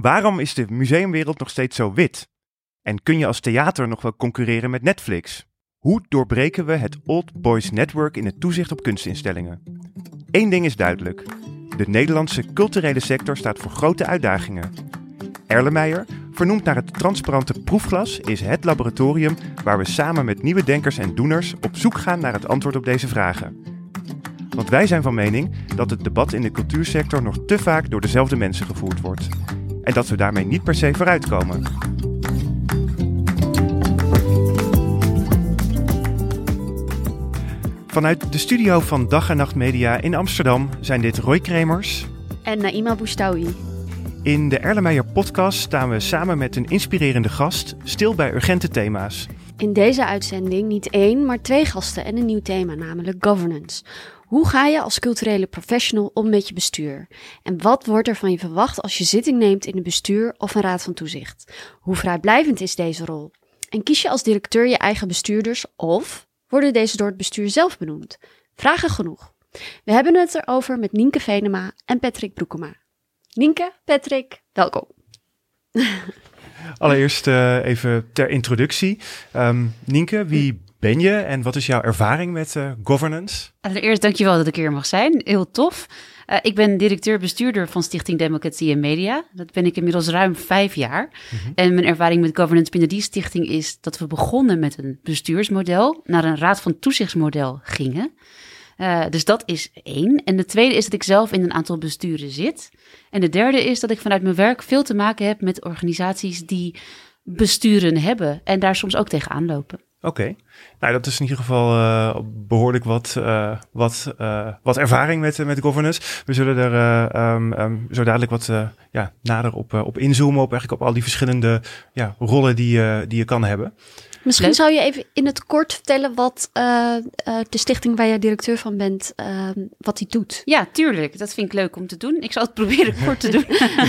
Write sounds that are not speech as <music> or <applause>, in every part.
Waarom is de museumwereld nog steeds zo wit? En kun je als theater nog wel concurreren met Netflix? Hoe doorbreken we het Old Boys Network in het toezicht op kunstinstellingen? Eén ding is duidelijk. De Nederlandse culturele sector staat voor grote uitdagingen. Erlenmeyer, vernoemd naar het transparante proefglas, is het laboratorium waar we samen met nieuwe denkers en doeners op zoek gaan naar het antwoord op deze vragen. Want wij zijn van mening dat het debat in de cultuursector nog te vaak door dezelfde mensen gevoerd wordt. En dat we daarmee niet per se vooruitkomen. Vanuit de studio van Dag en Nacht Media in Amsterdam zijn dit Roy Kremers. En Naima Boustaoui. In de Erlenmeyer podcast staan we samen met een inspirerende gast stil bij urgente thema's. In deze uitzending niet één, maar twee gasten en een nieuw thema, namelijk governance. Hoe ga je als culturele professional om met je bestuur? En wat wordt er van je verwacht als je zitting neemt in een bestuur of een raad van toezicht? Hoe vrijblijvend is deze rol? En kies je als directeur je eigen bestuurders of worden deze door het bestuur zelf benoemd? Vragen genoeg. We hebben het erover met Nienke Venema en Patrick Broekema. Nienke, Patrick, welkom. Allereerst uh, even ter introductie. Um, Nienke, wie ben je en wat is jouw ervaring met uh, governance? Allereerst dankjewel dat ik hier mag zijn. Heel tof. Uh, ik ben directeur-bestuurder van Stichting Democratie en Media. Dat ben ik inmiddels ruim vijf jaar. Mm -hmm. En mijn ervaring met governance binnen die stichting is dat we begonnen met een bestuursmodel, naar een raad van toezichtsmodel gingen. Uh, dus dat is één. En de tweede is dat ik zelf in een aantal besturen zit. En de derde is dat ik vanuit mijn werk veel te maken heb met organisaties die besturen hebben en daar soms ook tegenaan lopen. Oké, okay. Nou dat is in ieder geval uh, behoorlijk wat, uh, wat, uh, wat ervaring met, met governance. We zullen er um, um, zo dadelijk wat ja, nader op, op inzoomen, op, eigenlijk op al die verschillende ja, rollen die, die je kan hebben. Misschien Leuk. zou je even in het kort vertellen wat uh, uh, de stichting waar jij directeur van bent, uh, wat die doet. Ja, tuurlijk. Dat vind ik leuk om te doen. Ik zal het <laughs> proberen kort te doen.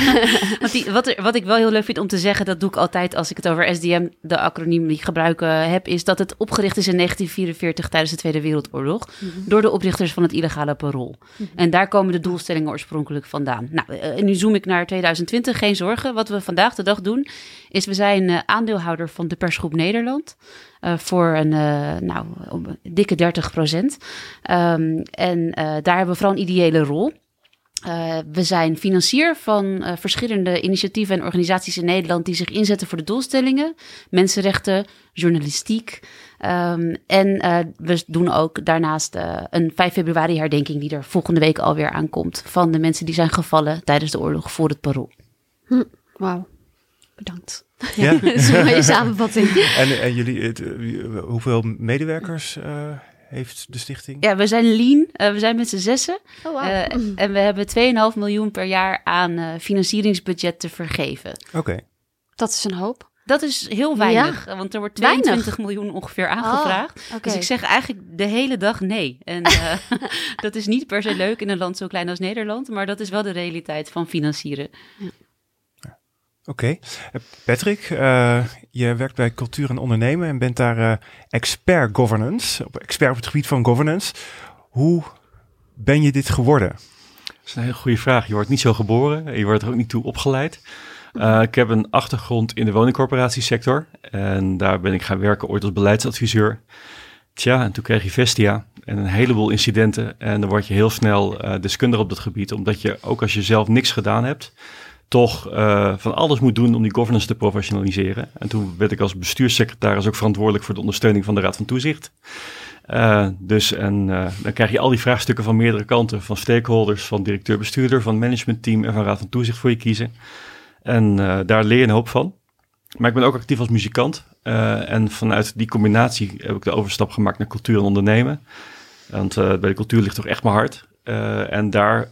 <laughs> Want die, wat, er, wat ik wel heel leuk vind om te zeggen, dat doe ik altijd als ik het over SDM, de acroniem die ik gebruiken heb, is dat het opgericht is in 1944 tijdens de Tweede Wereldoorlog mm -hmm. door de oprichters van het illegale parool. Mm -hmm. En daar komen de doelstellingen oorspronkelijk vandaan. Nou, en nu zoom ik naar 2020. Geen zorgen. Wat we vandaag de dag doen, is we zijn aandeelhouder van de persgroep Nederland. Uh, voor een uh, nou, dikke 30 procent. Um, en uh, daar hebben we vooral een ideële rol. we zijn financier van verschillende initiatieven en organisaties in Nederland die zich inzetten voor de doelstellingen, mensenrechten, journalistiek. Um, en we doen ook daarnaast een 5 februari herdenking die er volgende week alweer aankomt van de mensen die zijn gevallen tijdens de oorlog voor het parool. Hm, Wauw, bedankt. Ja, <laughs> dat is een mooie <laughs> samenvatting. en, en jullie, het, hoeveel medewerkers uh, heeft de stichting? Ja, we zijn lean. Uh, we zijn met z'n zessen. Oh, wow. uh, en we hebben 2,5 miljoen per jaar aan financieringsbudget te vergeven. Oké. Okay. Dat is een hoop. Dat is heel weinig, ja? want er wordt 22 weinig. miljoen ongeveer aangevraagd. Oh, okay. Dus ik zeg eigenlijk de hele dag nee. En <laughs> <laughs> dat is niet per se leuk in een land zo klein als Nederland, maar dat is wel de realiteit van financieren. Ja. Oké. Okay. Patrick, uh, je werkt bij Cultuur en Ondernemen en bent daar uh, expert governance, expert op het gebied van governance. Hoe ben je dit geworden? Dat is een hele goede vraag. Je wordt niet zo geboren, je wordt er ook niet toe opgeleid. Uh, ik heb een achtergrond in de woningcorporatiesector en daar ben ik gaan werken ooit als beleidsadviseur. Tja, en toen kreeg je Vestia en een heleboel incidenten en dan word je heel snel uh, deskundig op dat gebied, omdat je ook als je zelf niks gedaan hebt, toch uh, van alles moet doen om die governance te professionaliseren. En toen werd ik als bestuurssecretaris ook verantwoordelijk voor de ondersteuning van de Raad van Toezicht. Dus en dan krijg je al die vraagstukken van meerdere kanten, van stakeholders, van directeur-bestuurder, van managementteam en van Raad van Toezicht voor je kiezen. En daar leer je een hoop van. Maar ik ben ook actief als muzikant. en vanuit die combinatie heb ik de overstap gemaakt naar cultuur en ondernemen. Want bij de cultuur ligt toch echt mijn hart. en daar,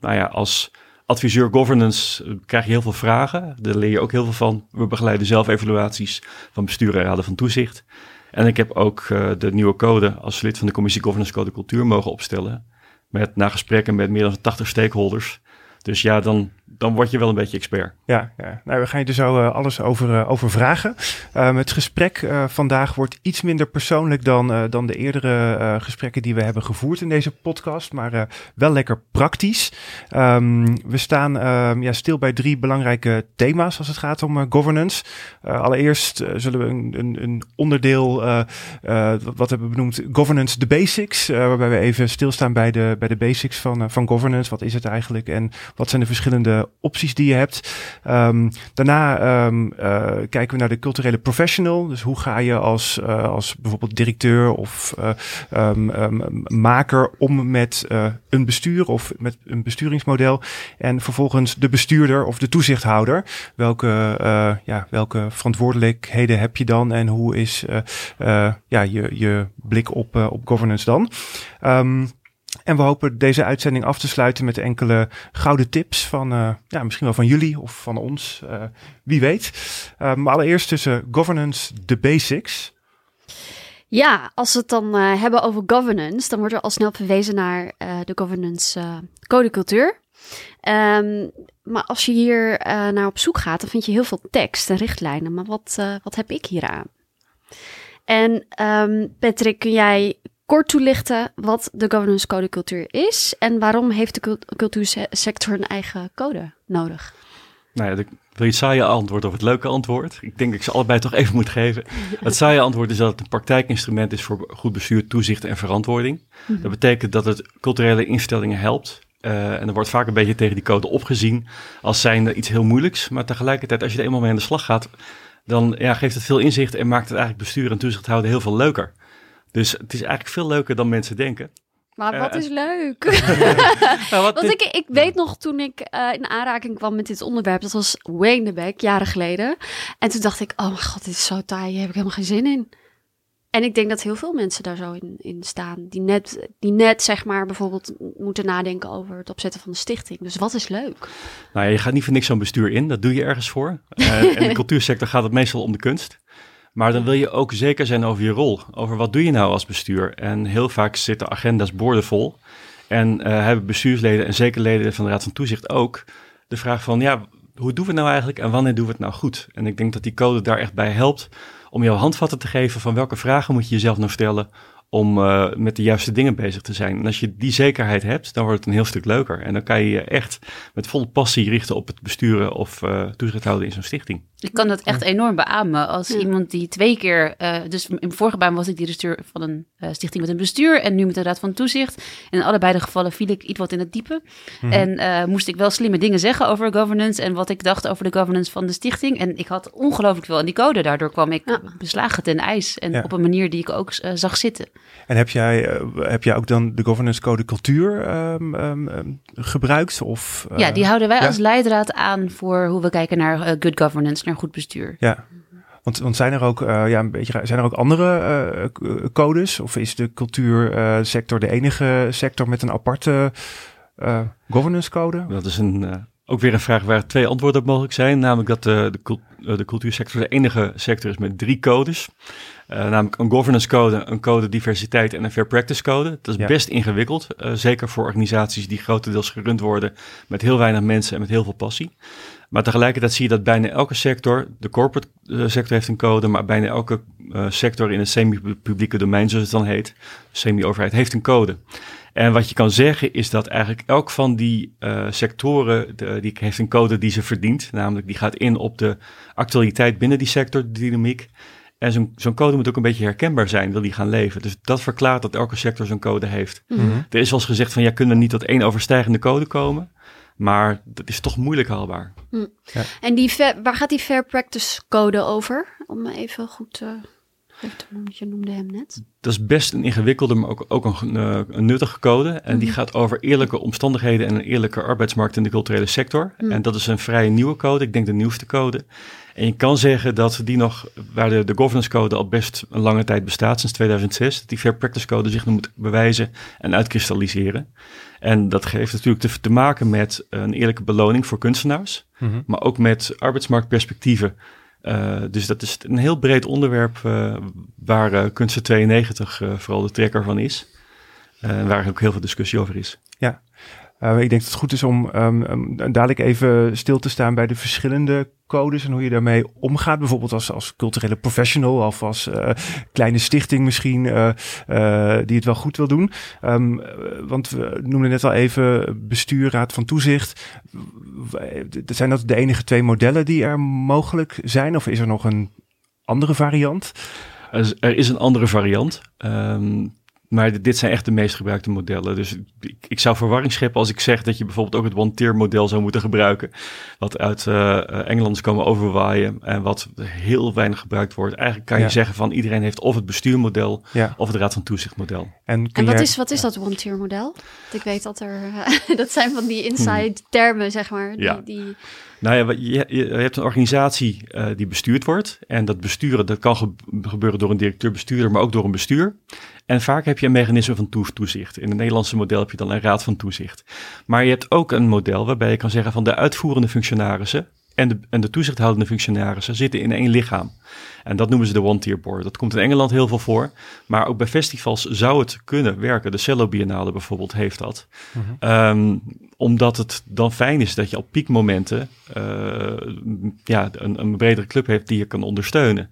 nou ja, als adviseur governance eh, krijg je heel veel vragen. Daar leer je ook heel veel van. We begeleiden zelf evaluaties van bestuur en raden van toezicht. En ik heb ook de nieuwe code als lid van de commissie Governance Code Cultuur mogen opstellen. Met na gesprekken met meer dan 80 stakeholders. Dus ja, dan dan word je wel een beetje expert. Ja, ja. Nou, we gaan je er zo uh, alles over, over vragen. Um, het gesprek uh, vandaag wordt iets minder persoonlijk dan, dan de eerdere gesprekken die we hebben gevoerd in deze podcast, maar wel lekker praktisch. Um, we staan um, ja, stil bij drie belangrijke thema's als het gaat om governance. allereerst zullen we een, een, een onderdeel, wat hebben we benoemd, governance the basics, waarbij we even stilstaan bij de, bij de basics van, van governance. Wat is het eigenlijk en wat zijn de verschillende opties die je hebt. Um, daarna um, uh, kijken we naar de culturele professional. Dus hoe ga je als, uh, als bijvoorbeeld directeur of um, maker om met een bestuur of met een besturingsmodel. En vervolgens de bestuurder of de toezichthouder. Welke, ja, welke verantwoordelijkheden heb je dan en hoe is ja, je, je blik op, op governance dan? En we hopen deze uitzending af te sluiten met enkele gouden tips van, uh, ja, misschien wel van jullie of van ons. Uh, wie weet. Uh, maar allereerst tussen governance, de basics. Ja, als we het dan hebben over governance, dan wordt er al snel verwezen naar de governance codecultuur. Um, maar als je hier naar op zoek gaat, dan vind je heel veel tekst en richtlijnen. Maar wat, wat heb ik hier aan? En um, Patrick, kun jij kort toelichten wat de governance code cultuur is en waarom heeft de cultuursector een eigen code nodig? Nou ja, de, wil je saaie antwoord of het leuke antwoord? Ik denk dat ik ze allebei toch even moet geven. <laughs> Het saaie antwoord is dat het een praktijkinstrument is voor goed bestuur, toezicht en verantwoording. Mhm. Dat betekent dat het culturele instellingen helpt. Uh, en er wordt vaak een beetje tegen die code opgezien als zijnde iets heel moeilijks. Maar tegelijkertijd, als je er eenmaal mee aan de slag gaat, dan ja, geeft het veel inzicht en maakt het eigenlijk bestuur en toezicht houden heel veel leuker. Dus het is eigenlijk veel leuker dan mensen denken. Maar wat uh, is leuk? <laughs> <laughs> nou, wat Want ik, ik weet nog toen ik uh, in aanraking kwam met dit onderwerp, dat was Wayne de Beck, jaren geleden. En toen dacht ik, oh mijn god, dit is zo taai, hier heb ik helemaal geen zin in. En ik denk dat heel veel mensen daar zo in, in staan, die net, die net zeg maar bijvoorbeeld moeten nadenken over het opzetten van de stichting. Dus wat is leuk? Nou ja, je gaat niet voor niks zo'n bestuur in, dat doe je ergens voor. Uh, <laughs> en in de cultuursector gaat het meestal om de kunst. Maar dan wil je ook zeker zijn over je rol. Over wat doe je nou als bestuur? En heel vaak zitten agenda's boordevol. En uh, hebben bestuursleden en zeker leden van de Raad van Toezicht ook de vraag van, ja, hoe doen we het nou eigenlijk en wanneer doen we het nou goed? En ik denk dat die code daar echt bij helpt om jou handvatten te geven van welke vragen moet je jezelf nou stellen om uh, met de juiste dingen bezig te zijn. En als je die zekerheid hebt, dan wordt het een heel stuk leuker. En dan kan je je echt met volle passie richten op het besturen of uh, toezicht houden in zo'n stichting. Ik kan dat echt enorm beamen. Als iemand die twee keer, uh, dus in vorige baan was ik directeur van een uh, stichting met een bestuur en nu met een raad van toezicht. En in allebei de gevallen viel ik iets wat in het diepe. Mm -hmm. En uh, moest ik wel slimme dingen zeggen over governance en wat ik dacht over de governance van de stichting. En ik had ongelooflijk veel in die code. Daardoor kwam ik ja. beslagen ten ijs en ja. op een manier die ik ook zag zitten. En heb jij, heb jij ook dan de governance code cultuur um, um, gebruikt? Of, ja, die houden wij ja? als leidraad aan voor hoe we kijken naar good governance naar goed bestuur. Ja. Want, want zijn er ook, uh, ja, een beetje, zijn er ook andere uh, codes? Of is de cultuursector de enige sector met een aparte governance code? Dat is een, ook weer een vraag waar twee antwoorden op mogelijk zijn. Namelijk dat de, de, de cultuursector de enige sector is met drie codes. Uh, namelijk een governance code, een code diversiteit en een fair practice code. Dat is ja. best ingewikkeld, uh, zeker voor organisaties die grotendeels gerund worden met heel weinig mensen en met heel veel passie. Maar tegelijkertijd zie je dat bijna elke sector, de corporate uh, sector heeft een code, maar bijna elke sector in het semi-publieke domein, zoals het dan heet, semi-overheid, heeft een code. En wat je kan zeggen is dat eigenlijk elk van die uh, sectoren, de, die heeft een code die ze verdient. Namelijk die gaat in op de actualiteit binnen die sector, de dynamiek. En zo'n zo'n code moet ook een beetje herkenbaar zijn, wil die gaan leven. Dus dat verklaart dat elke sector zo'n code heeft. Mm -hmm. Er is wel eens gezegd van, ja, kunnen we niet tot één overstijgende code komen? Maar dat is toch moeilijk haalbaar. Mm. Ja. En die waar gaat die Fair Practice code over? Om even goed... Uh je noemde hem net. Dat is best een ingewikkelde, maar ook, ook een, uh, een nuttige code. En mm. die gaat over eerlijke omstandigheden en een eerlijke arbeidsmarkt in de culturele sector. Mm. En dat is een vrij nieuwe code, ik denk de nieuwste code. En je kan zeggen dat die nog, waar de, de governance code al best een lange tijd bestaat, sinds 2006, dat die Fair Practice code zich nu moet bewijzen en uitkristalliseren. En dat heeft natuurlijk te, te maken met een eerlijke beloning voor kunstenaars, mm -hmm. maar ook met arbeidsmarktperspectieven uh, dus dat is een heel breed onderwerp uh, waar uh, Kunsten 92 vooral de trekker van is. waar ook heel veel discussie over is. Uh, ik denk dat het goed is om um, um, dadelijk even stil te staan bij de verschillende codes en hoe je daarmee omgaat. Bijvoorbeeld als, als culturele professional of als uh, kleine stichting misschien uh, die het wel goed wil doen. Um, want we noemden net al even bestuur, raad van toezicht. Zijn dat de enige twee modellen die er mogelijk zijn? Of is er nog een andere variant? Er is een andere variant. Maar dit zijn echt de meest gebruikte modellen. Dus ik, ik, zou verwarring scheppen als ik zeg dat je bijvoorbeeld ook het one-tier model zou moeten gebruiken. Wat uit uh, Engeland is komen overwaaien en wat heel weinig gebruikt wordt. Eigenlijk kan je zeggen van iedereen heeft of het bestuurmodel ja. of het raad van toezichtmodel. En, en wat, is, wat is dat one-tier model? Ik weet dat er, uh, <laughs> dat zijn van die inside termen, zeg maar. Die, ja. die nou ja, je, je, hebt een organisatie uh, die bestuurd wordt. En dat besturen, dat kan ge gebeuren door een directeur-bestuurder, maar ook door een bestuur. En vaak heb je een mechanisme van toezicht. In het Nederlandse model heb je dan een raad van toezicht. Maar je hebt ook een model waarbij je kan zeggen van de uitvoerende functionarissen en de, en de toezichthoudende functionarissen zitten in één lichaam. En dat noemen ze de one-tier board. Dat komt in Engeland heel veel voor. Maar ook bij festivals zou het kunnen werken. De Cello Biennale bijvoorbeeld heeft dat. Mhm. Um, omdat het dan fijn is dat je op piekmomenten uh, ja, een, een bredere club heeft die je kan ondersteunen.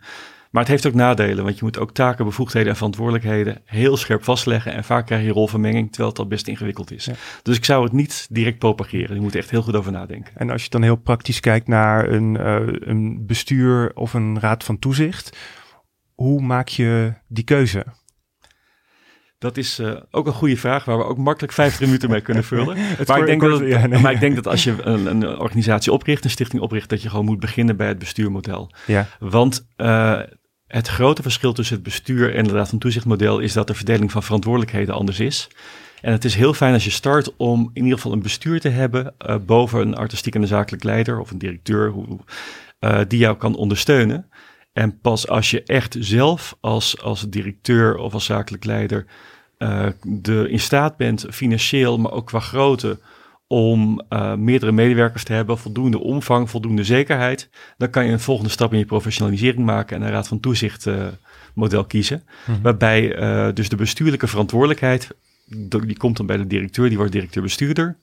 Maar het heeft ook nadelen, want je moet ook taken, bevoegdheden en verantwoordelijkheden heel scherp vastleggen. En vaak krijg je rolvermenging, terwijl het al best ingewikkeld is. Ja. Dus ik zou het niet direct propageren. Je moet er echt heel goed over nadenken. En als je dan heel praktisch kijkt naar een, uh, een bestuur of een raad van toezicht, hoe maak je die keuze? Dat is uh, ook een goede vraag waar we ook makkelijk 50 minuten mee kunnen vullen. <laughs> Maar, ik denk dat, ja, nee. maar ik denk dat als je een, een, organisatie opricht, een stichting opricht, dat je gewoon moet beginnen bij het bestuurmodel. Ja. Want uh, het grote verschil tussen het bestuur en het raad van toezichtmodel is dat de verdeling van verantwoordelijkheden anders is. En het is heel fijn als je start om in ieder geval een bestuur te hebben uh, boven een artistiek en een zakelijk leider of een directeur hoe, uh, die jou kan ondersteunen. En pas als je echt zelf als, als directeur of als zakelijk leider uh, de, in staat bent, financieel, maar ook qua grootte, om uh, meerdere medewerkers te hebben, voldoende omvang, voldoende zekerheid, dan kan je een volgende stap in je professionalisering maken en een raad van toezicht uh, model kiezen. Mhm. Waarbij uh, dus de bestuurlijke verantwoordelijkheid, die komt dan bij de directeur, die wordt directeur-bestuurder.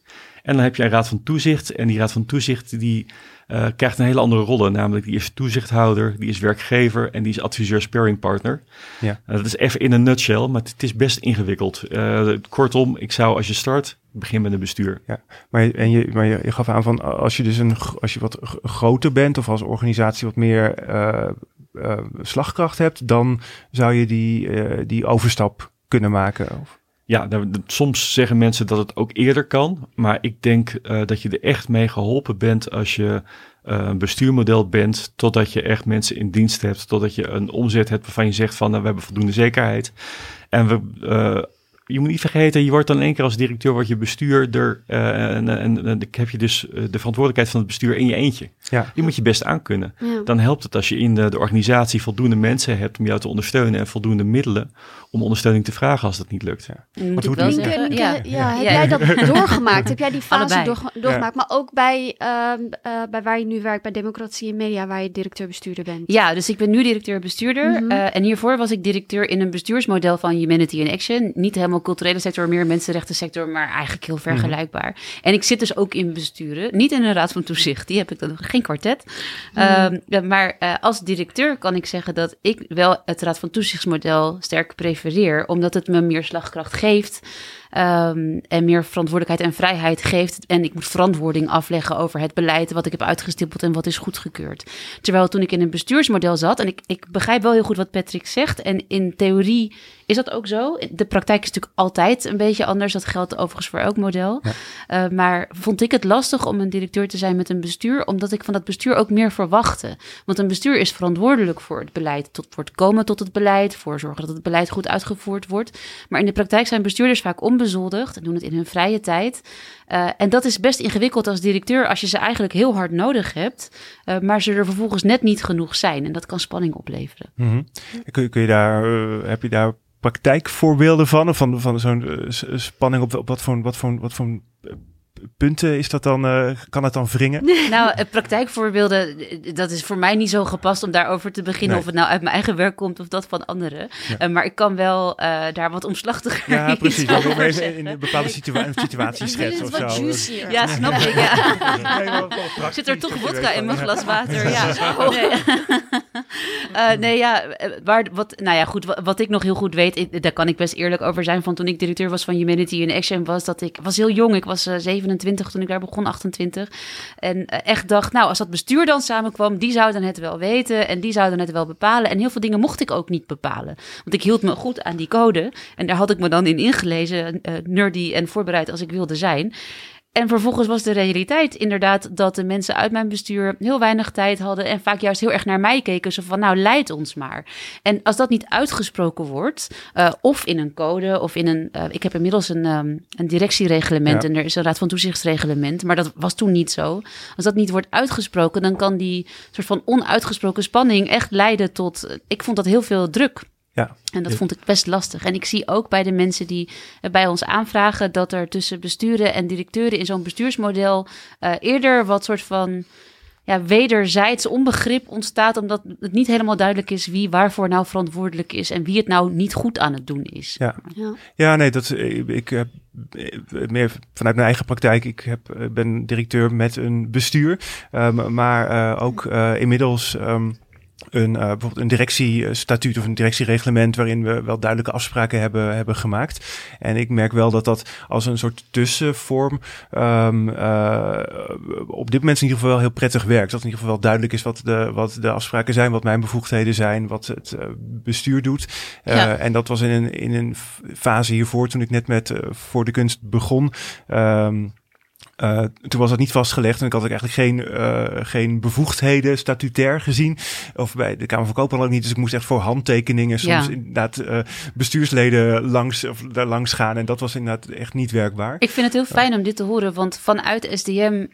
En dan heb je een raad van toezicht en die raad van toezicht die uh, krijgt een hele andere rol. Namelijk die is toezichthouder, die is werkgever en die is adviseur sparringpartner. Ja. Uh, dat is even in een nutshell, maar het is best ingewikkeld. Uh, kortom, ik zou als je start, begin met een bestuur. Ja, maar, je, en je, maar je, je gaf aan van als je dus een, als je wat groter bent of als organisatie wat meer slagkracht hebt, dan zou je die, die overstap kunnen maken. Of? Ja, daar, soms zeggen mensen dat het ook eerder kan. Maar ik denk uh, dat je er echt mee geholpen bent als je uh, een bestuurmodel bent. Totdat je echt mensen in dienst hebt. Totdat je een omzet hebt waarvan je zegt van nou, we hebben voldoende zekerheid. En we, uh, je moet niet vergeten, je wordt dan één keer als directeur word je bestuurder. Uh, en, en, en heb je dus de verantwoordelijkheid van het bestuur in je eentje. Ja. Die moet je best aankunnen. Ja. Dan helpt het als je in de, de organisatie voldoende mensen hebt om jou te ondersteunen. En voldoende middelen om ondersteuning te vragen als dat niet lukt. Ja. Moet hoe doe- ja. Ja, heb jij dat doorgemaakt? heb jij die fase doorgemaakt? Maar ook bij, ehm, eh, bij waar je nu werkt, bij Democratie en Media, waar je directeur-bestuurder bent. Ja, dus ik ben nu directeur-bestuurder. Mhm. eh, en hiervoor was ik directeur in een bestuursmodel van Humanity in Action. Niet helemaal culturele sector, meer mensenrechtensector, maar eigenlijk heel vergelijkbaar. En ik zit dus ook in besturen. Niet in een raad van toezicht, die heb ik dan geen kwartet. Ehm, ja, maar eh, als directeur kan ik zeggen dat ik wel het raad van toezichtsmodel sterk prefereer, omdat het me meer slagkracht geeft. Ehm, en meer verantwoordelijkheid en vrijheid geeft. En ik moet verantwoording afleggen over het beleid wat ik heb uitgestippeld en wat is goedgekeurd. Terwijl toen ik in een bestuursmodel zat, en ik, ik begrijp wel heel goed wat Patrick zegt. En in theorie is dat ook zo. De praktijk is natuurlijk altijd een beetje anders. Dat geldt overigens voor elk model. Uh, maar vond ik het lastig om een directeur te zijn met een bestuur, omdat ik van dat bestuur ook meer verwachtte. Want een bestuur is verantwoordelijk voor het beleid, tot, voor het komen tot het beleid, voor zorgen dat het beleid goed uitgevoerd wordt. Maar in de praktijk zijn bestuurders vaak onbezoldigd en doen het in hun vrije tijd. Uh, en dat is best ingewikkeld als directeur als je ze eigenlijk heel hard nodig hebt, uh, maar ze er vervolgens net niet genoeg zijn. En dat kan spanning opleveren. Mm-hmm. Kun, je, kun je daar, uh, heb je daar praktijkvoorbeelden van? Of van, van zo'n spanning op, op wat voor, wat voor, wat voor punten is dat dan, eh, kan het dan wringen? <laughs> Nou, eh, praktijkvoorbeelden, eh, dat is voor mij niet zo gepast om daarover te beginnen. Nee. Of het nou uit mijn eigen werk komt of dat van anderen. Ja. Eh, maar ik kan wel eh, daar wat omslachtiger Ja, <laughs> precies. Dan wil even in een bepaalde situa situatie schetsen het of wat zo. juicier. Ja, snap ik. Ja. <laughs> Nee, wel- wel praktisch, Zit er toch vodka in mijn glas water? Ja. Nee. Eh, nee, ja, waar, wat, nou ja, goed, wat, wat ik nog heel goed weet, ik- daar kan ik best eerlijk over zijn, van toen ik directeur was van Humanity in Action, was dat ik, was heel jong, ik was eh, 27 toen ik daar begon, 28, en eh, echt dacht, nou, als dat bestuur dan samenkwam, die zouden het wel weten en die zouden het wel bepalen. En heel veel dingen mocht ik ook niet bepalen, want ik hield me goed aan die code en daar had ik me dan in ingelezen, eh, nerdy en voorbereid als ik wilde zijn. En vervolgens was de realiteit inderdaad dat de mensen uit mijn bestuur heel weinig tijd hadden en vaak juist heel erg naar mij keken. Zo van, nou, leid ons maar. En als dat niet uitgesproken wordt, eh, of in een code of in een... eh, ik heb inmiddels een, ehm, een directiereglement Ja. en er is een raad van toezichtsreglement, maar dat was toen niet zo. Als dat niet wordt uitgesproken, dan kan die soort van onuitgesproken spanning echt leiden tot... eh, Ik vond dat heel veel druk. Ja. En dat vond ik best lastig. En ik zie ook bij de mensen die eh, bij ons aanvragen dat er tussen besturen en directeuren in zo'n bestuursmodel eh, eerder wat soort van ja, wederzijds onbegrip ontstaat, omdat het niet helemaal duidelijk is wie waarvoor nou verantwoordelijk is en wie het nou niet goed aan het doen is. Ja. Ja. Ja, nee, dat, ik, ik heb eh, meer vanuit mijn eigen praktijk. Ik heb, eh, ben directeur met een bestuur, ehm, maar eh, ook eh, inmiddels ehm, een, eh, bijvoorbeeld een directiestatuut of een directiereglement waarin we wel duidelijke afspraken hebben, hebben gemaakt. En ik merk wel dat dat als een soort tussenvorm eh, op dit moment in ieder geval wel heel prettig werkt. Dat in ieder geval wel duidelijk is wat de, wat de afspraken zijn, wat mijn bevoegdheden zijn, wat het eh, bestuur doet. Ja. En dat was in een, in een fase hiervoor, toen ik net met Voor de Kunst begon. Ehm, eh, toen was dat niet vastgelegd en ik had ook eigenlijk geen, eh, geen bevoegdheden statutair gezien. Of bij de Kamer van Koophandel ook niet. Dus ik moest echt voor handtekeningen soms Ja. inderdaad eh, bestuursleden langs, of daar langs gaan. En dat was inderdaad echt niet werkbaar. Ik vind het heel fijn om dit te horen, want vanuit SDM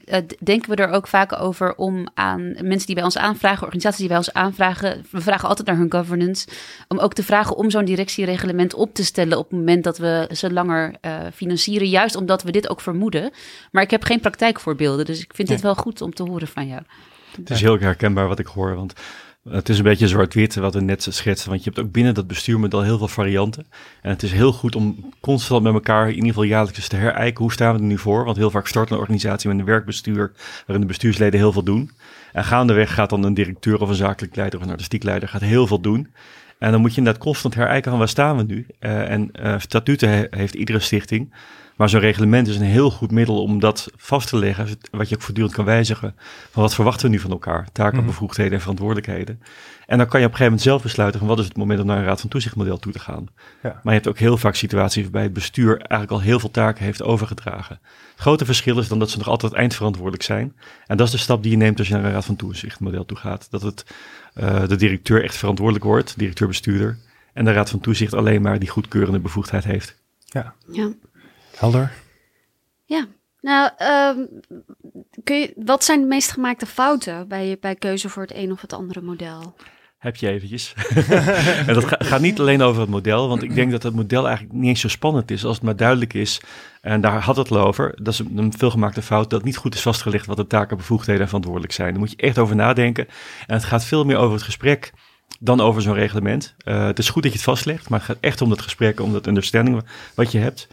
denken we er ook vaak over om aan mensen die bij ons aanvragen, organisaties die bij ons aanvragen, we vragen altijd naar hun governance, om ook te vragen om zo'n directiereglement op te stellen op het moment dat we ze langer financieren, juist omdat we dit ook vermoeden. Maar ik heb geen praktijkvoorbeelden, dus ik vind dit wel goed om te horen van jou. Het is heel herkenbaar wat ik hoor, want het is een beetje zwart-wit wat we net schetsen. Want je hebt ook binnen dat bestuurmodel heel veel varianten. En het is heel goed om constant met elkaar in ieder geval jaarlijks te herijken. Hoe staan we er nu voor? Want heel vaak start een organisatie met een werkbestuur waarin de bestuursleden heel veel doen. En gaandeweg gaat dan een directeur of een zakelijk leider of een artistiek leider gaat heel veel doen. En dan moet je inderdaad constant herijken van waar staan we nu. Eh, en eh, statuten he- heeft iedere stichting. Maar zo'n reglement is een heel goed middel om dat vast te leggen, wat je ook voortdurend kan wijzigen. Van wat verwachten we nu van elkaar? Taken, Mhm. bevoegdheden en verantwoordelijkheden. En dan kan je op een gegeven moment zelf besluiten van wat is het moment om naar een raad van toezichtmodel toe te gaan. Ja. Maar je hebt ook heel vaak situaties waarbij het bestuur eigenlijk al heel veel taken heeft overgedragen. Het grote verschil is dan dat ze nog altijd eindverantwoordelijk zijn. En dat is de stap die je neemt als je naar een raad van toezichtmodel toe gaat. Dat het de directeur echt verantwoordelijk wordt, directeur-bestuurder. En de raad van toezicht alleen maar die goedkeurende bevoegdheid heeft. Ja, Ja. helder. Ja. Nou, ehm, kun je, wat zijn de meest gemaakte fouten bij, bij keuze voor het een of het andere model? Heb je eventjes. <laughs> en dat ga- gaat niet alleen over het model, want ik denk dat het model eigenlijk niet eens zo spannend is als het maar duidelijk is. En daar had het al over. Dat is een, veelgemaakte fout dat niet goed is vastgelegd wat de taken, bevoegdheden en verantwoordelijk zijn. Daar moet je echt over nadenken. En het gaat veel meer over het gesprek dan over zo'n reglement. Eh, het is goed dat je het vastlegt, maar het gaat echt om dat gesprek, om dat understanding wat je hebt.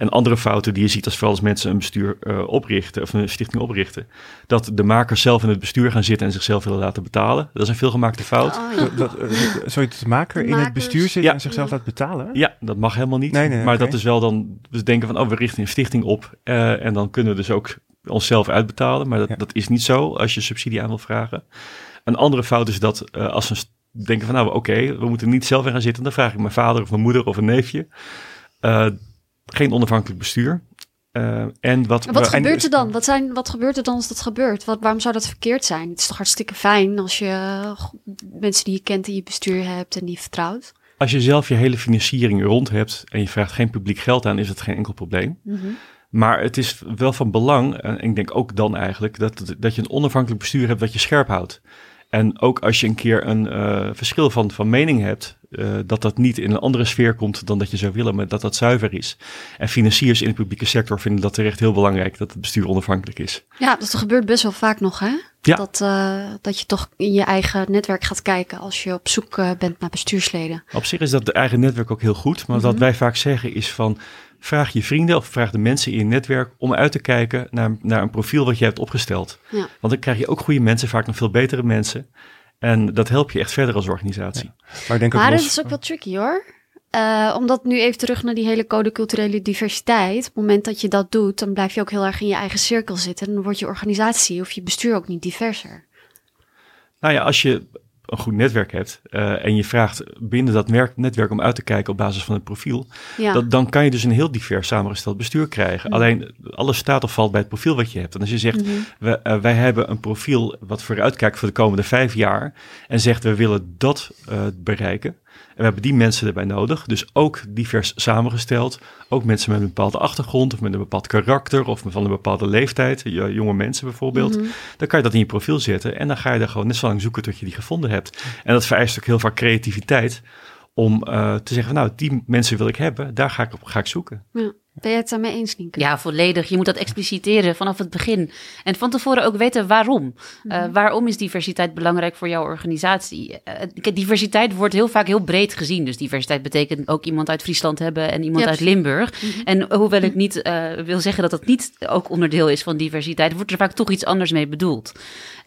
En andere fouten die je ziet als vooral als mensen een bestuur eh, oprichten of een stichting oprichten, dat de makers zelf in het bestuur gaan zitten en zichzelf willen laten betalen. Dat is een veelgemaakte fout. Oh, ja. Dat, dat, eh, sorry, de maker De in het bestuur zit Ja. en zichzelf laat betalen? Ja, dat mag helemaal niet. Nee, nee, maar dat is wel dan, we denken van, oh, we richten een stichting op eh, en dan kunnen we dus ook onszelf uitbetalen. Maar dat, Ja. dat is niet zo als je subsidie aan wil vragen. Een andere fout is dat eh, als we st- denken van, nou, oké, we moeten niet zelf in gaan zitten, dan vraag ik mijn vader of mijn moeder of een neefje. Eh, geen onafhankelijk bestuur. Eh, en wat, wat gebeurt er dan? Wat, zijn, wat gebeurt er dan als dat gebeurt? Wat, waarom zou dat verkeerd zijn? Het is toch hartstikke fijn als je eh, mensen die je kent in je bestuur hebt en die vertrouwt. Als je zelf je hele financiering rond hebt en je vraagt geen publiek geld aan, is het geen enkel probleem. Maar het is wel van belang, en ik denk ook dan eigenlijk, dat, dat je een onafhankelijk bestuur hebt dat je scherp houdt. En ook als je een keer een uh, verschil van, van mening hebt, uh, dat dat niet in een andere sfeer komt dan dat je zou willen, maar dat dat zuiver is. En financiers in de publieke sector vinden dat terecht heel belangrijk dat het bestuur onafhankelijk is. Ja, dat gebeurt best wel vaak nog, hè? Ja. Dat, uh, dat je toch in je eigen netwerk gaat kijken als je op zoek bent naar bestuursleden. Op zich is dat de eigen netwerk ook heel goed, maar wat mhm. wij vaak zeggen is van vraag je vrienden of vraag de mensen in je netwerk om uit te kijken naar, naar een profiel wat je hebt opgesteld. Ja. Want dan krijg je ook goede mensen, vaak nog veel betere mensen. En dat helpt je echt verder als organisatie. Maar, ik denk maar dat is ook wel tricky hoor. Uh, omdat nu even terug naar die hele code culturele diversiteit. Op het moment dat je dat doet, dan blijf je ook heel erg in je eigen cirkel zitten. En dan wordt je organisatie of je bestuur ook niet diverser. Nou ja, als je een goed netwerk hebt uh, en je vraagt binnen dat netwerk om uit te kijken op basis van het profiel, ja. dat, dan kan je dus een heel divers samengesteld bestuur krijgen. Mhm. Alleen alles staat of valt bij het profiel wat je hebt. En als je zegt, mm we, uh, wij hebben een profiel wat vooruitkijkt voor de komende vijf jaar en zegt we willen dat uh, bereiken, we hebben die mensen erbij nodig. Dus ook divers samengesteld. Ook mensen met een bepaalde achtergrond of met een bepaald karakter of van een bepaalde leeftijd. Jonge mensen bijvoorbeeld. Mhm. Dan kan je dat in je profiel zetten en dan ga je daar gewoon net zo lang zoeken tot je die gevonden hebt. En dat vereist ook heel vaak creativiteit om uh, te zeggen, nou, die mensen wil ik hebben, daar ga ik op ga ik zoeken. Ja. Ben je het daarmee eens, Nienke? Ja, volledig. Je moet dat expliciteren vanaf het begin. En van tevoren ook weten waarom. Uh, waarom is diversiteit belangrijk voor jouw organisatie? Uh, diversiteit wordt heel vaak heel breed gezien. Dus diversiteit betekent ook iemand uit Friesland hebben en iemand uit Limburg. Mhm. En hoewel ik niet uh, wil zeggen dat dat niet ook onderdeel is van diversiteit, wordt er vaak toch iets anders mee bedoeld.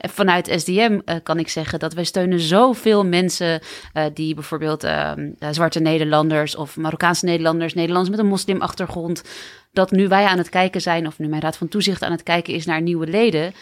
En vanuit SDM kan ik zeggen dat wij steunen zoveel mensen die bijvoorbeeld ehm, zwarte Nederlanders of Marokkaanse Nederlanders, Nederlanders met een moslimachtergrond dat nu wij aan het kijken zijn, of nu mijn Raad van Toezicht aan het kijken is naar nieuwe leden,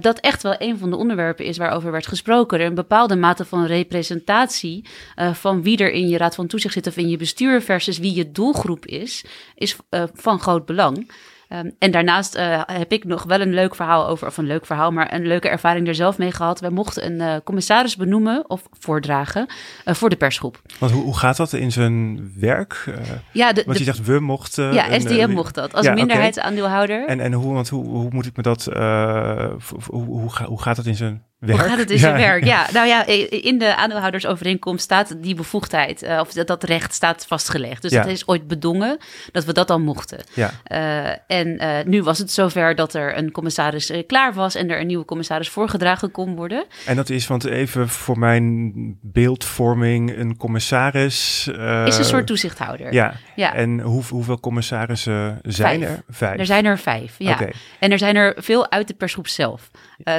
dat echt wel een van de onderwerpen is waarover werd gesproken. Er een bepaalde mate van representatie van wie er in je Raad van Toezicht zit of in je bestuur versus wie je doelgroep is, is van groot belang. Um, en daarnaast uh, heb ik nog wel een leuk verhaal over, of een leuk verhaal, maar een leuke ervaring er zelf mee gehad. Wij mochten een uh, commissaris benoemen of voordragen uh, voor de persgroep. Want hoe, hoe gaat dat in zijn werk? ja, de, want je zegt we mochten. Ja, SDM mocht dat als ja, minderheidsaandeelhouder. Okay. En, en hoe, want hoe, hoe moet ik me dat, hoe, hoe, hoe gaat dat in zijn Werk? Hoe gaat het in zijn werk? Ja, nou ja, in de aandeelhoudersovereenkomst staat die bevoegdheid, uh, of dat, dat recht staat vastgelegd. Dus ja. het is ooit bedongen dat we dat dan mochten. Ja. Uh, en uh, nu was het zover dat er een commissaris klaar was en er een nieuwe commissaris voorgedragen kon worden. En dat is, want even voor mijn beeldvorming, een commissaris... is een soort toezichthouder. Ja, ja. en hoe, hoeveel commissarissen zijn vijf. er? Vijf. Er zijn er vijf, ja. Okay. En er zijn er veel uit de persgroep zelf.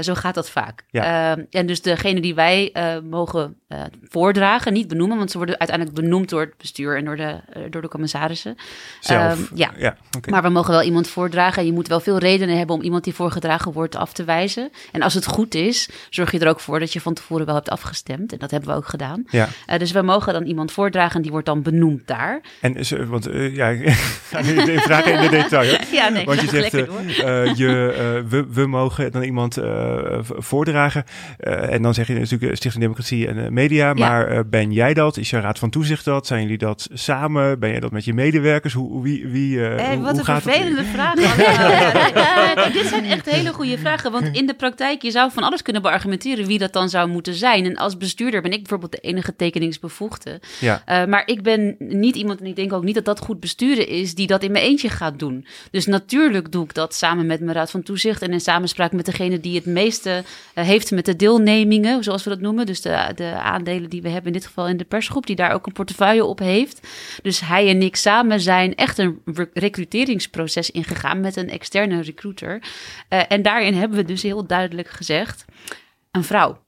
Zo gaat dat vaak. Ja. Uh, en dus degene die wij uh, mogen uh, voordragen, niet benoemen, want ze worden uiteindelijk benoemd door het bestuur en door de, uh, door de commissarissen. Zelf, um, ja, ja okay. maar we mogen wel iemand voordragen. En je moet wel veel redenen hebben om iemand die voorgedragen wordt af te wijzen. En als het goed is, zorg je er ook voor dat je van tevoren wel hebt afgestemd. En dat hebben we ook gedaan. Ja. dus we mogen dan iemand voordragen en die wordt dan benoemd daar. En is, want ja, <laughs> ik ga nu de vraag in de detail. ja, nee, want je <laughs> zegt, je, we, we mogen dan iemand voordragen. Uh, en dan zeg je natuurlijk Stichting Democratie en Media. Maar ben jij dat? Is je Raad van Toezicht dat? Zijn jullie dat samen? Ben jij dat met je medewerkers? Hoe, wie, wie, hey, wat hoe een gaat vervelende vraag. <laughs> dit zijn echt hele goede vragen. Want in de praktijk, je zou van alles kunnen beargumenteren wie dat dan zou moeten zijn. En als bestuurder ben ik bijvoorbeeld de enige tekeningsbevoegde. Ja. maar ik ben niet iemand, en ik denk ook niet dat dat goed besturen is, die dat in mijn eentje gaat doen. Dus natuurlijk doe ik dat samen met mijn Raad van Toezicht en in samenspraak met degene die het meeste heeft met de deelnemingen, zoals we dat noemen. Dus de, de aandelen die we hebben in dit geval in de persgroep, die daar ook een portefeuille op heeft. Dus hij en ik samen zijn echt een recruteringsproces ingegaan met een externe recruiter. Uh, en daarin hebben we dus heel duidelijk gezegd: een vrouw.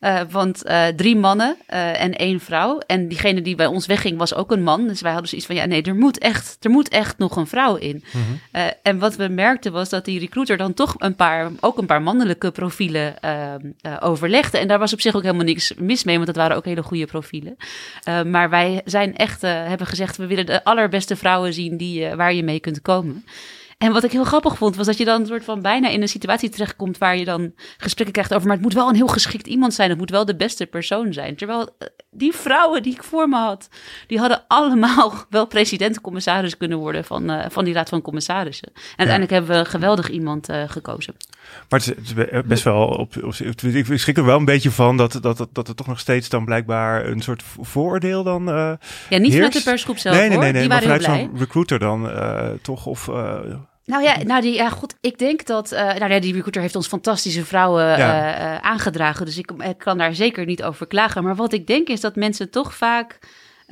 Uh, want uh, drie mannen uh, en één vrouw. En diegene die bij ons wegging was ook een man. Dus wij hadden zoiets van, ja nee, er moet echt, er moet echt nog een vrouw in. Mm -hmm. en wat we merkten was dat die recruiter dan toch een paar, ook een paar mannelijke profielen overlegde. En daar was op zich ook helemaal niks mis mee, want dat waren ook hele goede profielen. maar wij zijn echt, hebben gezegd, we willen de allerbeste vrouwen zien die, waar je mee kunt komen. En wat ik heel grappig vond, was dat je dan een soort van bijna in een situatie terechtkomt waar je dan gesprekken krijgt over, maar het moet wel een heel geschikt iemand zijn, het moet wel de beste persoon zijn. Terwijl die vrouwen die ik voor me had, die hadden allemaal <laughs> wel president-commissaris kunnen worden van, uh, van die raad van commissarissen. En uiteindelijk hebben we een geweldig iemand uh, gekozen. Maar het is, best wel op, op, ik schrik er wel een beetje van dat, dat, dat, dat er toch nog steeds dan blijkbaar een soort vooroordeel dan. Uh, ja, niet vanuit de persgroep zelf. Nee, nee, nee, hoor. nee die maar waren vanuit heel blij. zo'n recruiter dan toch of. Nou ja, nou die, ja, goed. Ik denk dat. Uh, nou ja, die recruiter heeft ons fantastische vrouwen ja. uh, aangedragen. Dus ik, ik, kan daar zeker niet over klagen. Maar wat ik denk is dat mensen toch vaak.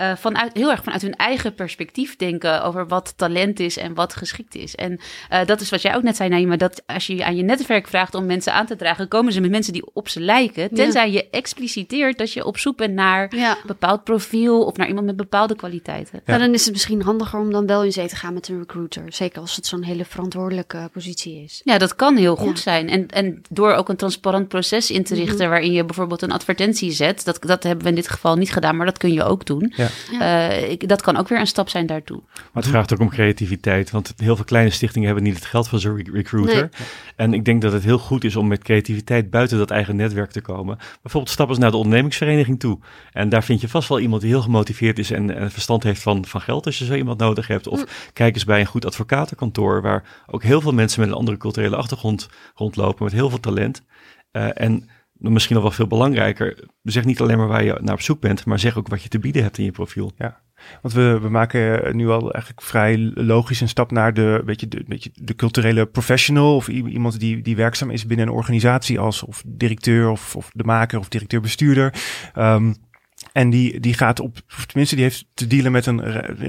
Uh, vanuit, heel erg vanuit hun eigen perspectief denken over wat talent is en wat geschikt is. En uh, dat is wat jij ook net zei, Naima, dat als je aan je netwerk vraagt om mensen aan te dragen, komen ze met mensen die op ze lijken. Tenzij ja. je expliciteert dat je op zoek bent naar ja. een bepaald profiel of naar iemand met bepaalde kwaliteiten. Ja. Nou, dan is het misschien handiger om dan wel in zee te gaan met een recruiter. Zeker als het zo'n hele verantwoordelijke positie is. Ja, dat kan heel goed zijn. En, en door ook een transparant proces in te richten, mm -hmm. waarin je bijvoorbeeld een advertentie zet. Dat, dat hebben we in dit geval niet gedaan, maar dat kun je ook doen. Ja. Ja. Uh, ik, dat kan ook weer een stap zijn daartoe. Maar het vraagt ook om creativiteit, want heel veel kleine stichtingen hebben niet het geld van zo'n recruiter. Nee. En ik denk dat het heel goed is om met creativiteit buiten dat eigen netwerk te komen. Bijvoorbeeld stap eens naar de ondernemingsvereniging toe. En daar vind je vast wel iemand die heel gemotiveerd is en, en verstand heeft van, van geld als je zo iemand nodig hebt. Of mm. kijk eens bij een goed advocatenkantoor, waar ook heel veel mensen met een andere culturele achtergrond rondlopen, met heel veel talent. Uh, en misschien nog wel veel belangrijker, zeg niet alleen maar waar je naar op zoek bent, maar zeg ook wat je te bieden hebt in je profiel. Ja. Want we, we maken nu al eigenlijk vrij logisch een stap naar de, weet je, de, beetje de culturele professional of iemand die, die werkzaam is binnen een organisatie als of directeur of, of de maker of directeur-bestuurder. Um, en die, die gaat op, of tenminste, die heeft te dealen met een,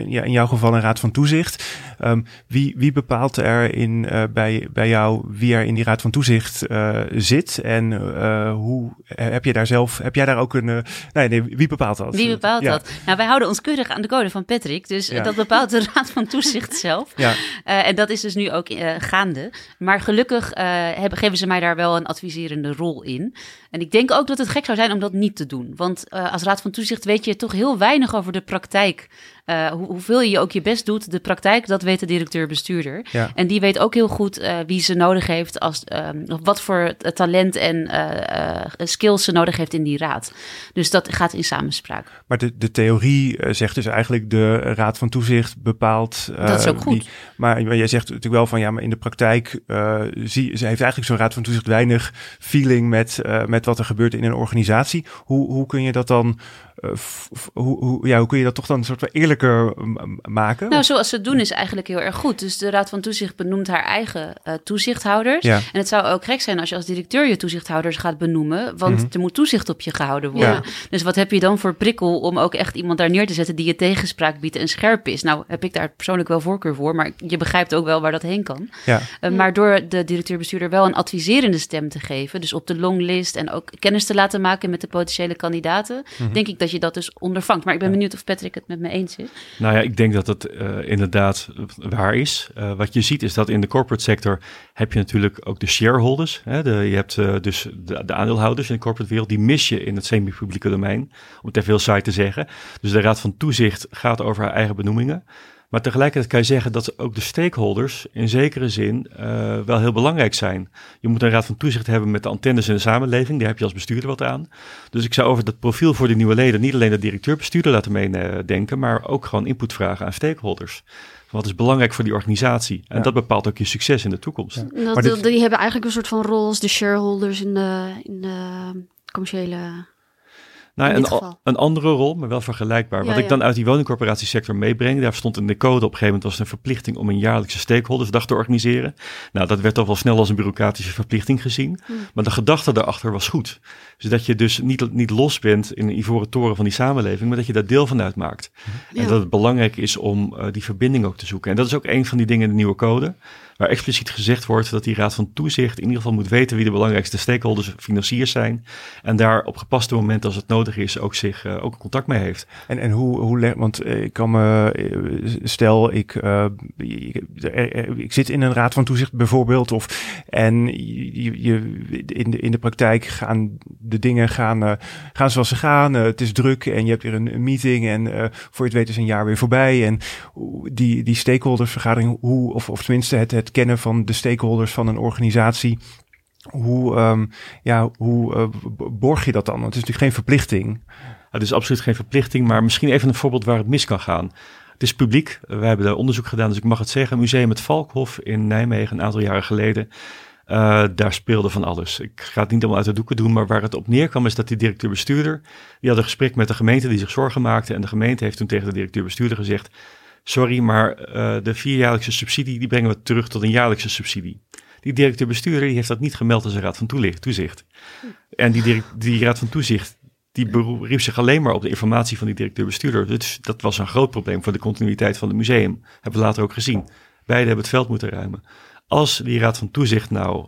ja, in jouw geval een raad van toezicht. Um, wie, wie bepaalt er in, uh, bij, bij jou wie er in die raad van toezicht uh, zit? En uh, hoe heb je daar zelf, heb jij daar ook een, nee, nee, wie bepaalt dat? Wie bepaalt ja. dat? Nou, wij houden ons keurig aan de code van Patrick, dus Ja. dat bepaalt de <laughs> raad van toezicht zelf. Ja. En dat is dus nu ook gaande. Maar gelukkig hebben, geven ze mij daar wel een adviserende rol in. En ik denk ook dat het gek zou zijn om dat niet te doen. Want als raad van toezicht weet je toch heel weinig over de praktijk. Hoe, hoeveel je ook je best doet, de praktijk, dat weet de directeur-bestuurder. Ja. En die weet ook heel goed wie ze nodig heeft, als, wat voor talent en skills ze nodig heeft in die raad. Dus dat gaat in samenspraak. Maar de, de theorie zegt dus eigenlijk de raad van toezicht bepaalt. dat is ook goed. Die, maar, maar jij zegt natuurlijk wel van ja, maar in de praktijk zie, ze heeft eigenlijk zo'n raad van toezicht weinig feeling met, met wat er gebeurt in een organisatie. Hoe, hoe kun je dat dan hoe, hoe, ja, hoe kun je dat toch dan een soort van eerlijker maken? Nou, zoals ze het doen is eigenlijk heel erg goed. Dus de Raad van Toezicht benoemt haar eigen uh, toezichthouders. Ja. En het zou ook gek zijn als je als directeur je toezichthouders gaat benoemen, want Mhm. er moet toezicht op je gehouden worden. Ja. Dus wat heb je dan voor prikkel om ook echt iemand daar neer te zetten die je tegenspraak biedt en scherp is? Nou, heb ik daar persoonlijk wel voorkeur voor, maar je begrijpt ook wel waar dat heen kan. Ja. Uh, maar door de directeur-bestuurder wel een adviserende stem te geven, dus op de longlist en ook kennis te laten maken met de potentiële kandidaten, Mhm. denk ik dat je dat dus ondervangt. Maar ik ben benieuwd of Patrick het met me eens is. Nou ja, ik denk dat het uh, inderdaad waar is. Uh, wat je ziet is dat in de corporate sector heb je natuurlijk ook de shareholders. Hè? De, je hebt uh, dus de, de, aandeelhouders in de corporate wereld. Die mis je in het semi-publieke domein, om het even heel saai te zeggen. Dus de Raad van Toezicht gaat over haar eigen benoemingen. Maar tegelijkertijd kan je zeggen dat ook de stakeholders in zekere zin uh, wel heel belangrijk zijn. Je moet een raad van toezicht hebben met de antennes in de samenleving. Daar heb je als bestuurder wat aan. Dus ik zou over dat profiel voor de nieuwe leden niet alleen de directeur-bestuurder laten meedenken, maar ook gewoon input vragen aan stakeholders. Wat is belangrijk voor die organisatie? En Ja. dat bepaalt ook je succes in de toekomst. Ja. Dat, Maar dit- Die hebben eigenlijk een soort van rol als de shareholders in de, in de commerciële... Nou, een, andere rol, maar wel vergelijkbaar. Wat Ja, ik dan uit die woningcorporatiesector meebreng, daar stond in de code op een gegeven moment was het een verplichting om een jaarlijkse stakeholdersdag te organiseren. Nou, dat werd toch wel snel als een bureaucratische verplichting gezien. Hmm. Maar de gedachte daarachter was goed. Dus dat je dus niet, niet los bent in een ivoren toren van die samenleving, maar dat je daar deel van uitmaakt. En Ja. dat het belangrijk is om eh, die verbinding ook te zoeken. En dat is ook een van die dingen in de nieuwe code. Waar expliciet gezegd wordt dat die Raad van Toezicht in ieder geval moet weten wie de belangrijkste stakeholders, financiers zijn. En daar op gepaste momenten als het nodig is ook zich eh, ook contact mee heeft. En, en hoe, hoe want eh, ik kan me, eh, stel ik, ik, zit in een raad van toezicht bijvoorbeeld, of en je, je, in, de, in de praktijk gaan de dingen gaan, gaan zoals ze gaan. Het is druk en je hebt weer een, meeting en voor je het weet is een jaar weer voorbij. En die, die stakeholdersvergadering, hoe, of, of tenminste het, het kennen van de stakeholders van een organisatie. hoe, ehm, ja, hoe eh, borg je dat dan? Want het is natuurlijk geen verplichting. Het is absoluut geen verplichting, maar misschien even een voorbeeld waar het mis kan gaan. Het is publiek. We hebben daar onderzoek gedaan, dus ik mag het zeggen. Museum het Valkhof in Nijmegen een aantal jaren geleden. eh, daar speelde van alles. Ik ga het niet allemaal uit de doeken doen, maar waar het op neerkwam is dat die directeur-bestuurder, die had een gesprek met de gemeente die zich zorgen maakte. En de gemeente heeft toen tegen de directeur-bestuurder gezegd, sorry, maar eh, de vierjaarlijkse subsidie, die brengen we terug tot een jaarlijkse subsidie. Die directeur-bestuurder heeft dat niet gemeld als een raad van toezicht. En die, die raad van toezicht, die beriep zich alleen maar op de informatie van die directeur-bestuurder. Dus dat was een groot probleem voor de continuïteit van het museum. Hebben we later ook gezien. Beiden hebben het veld moeten ruimen. Als die raad van toezicht nou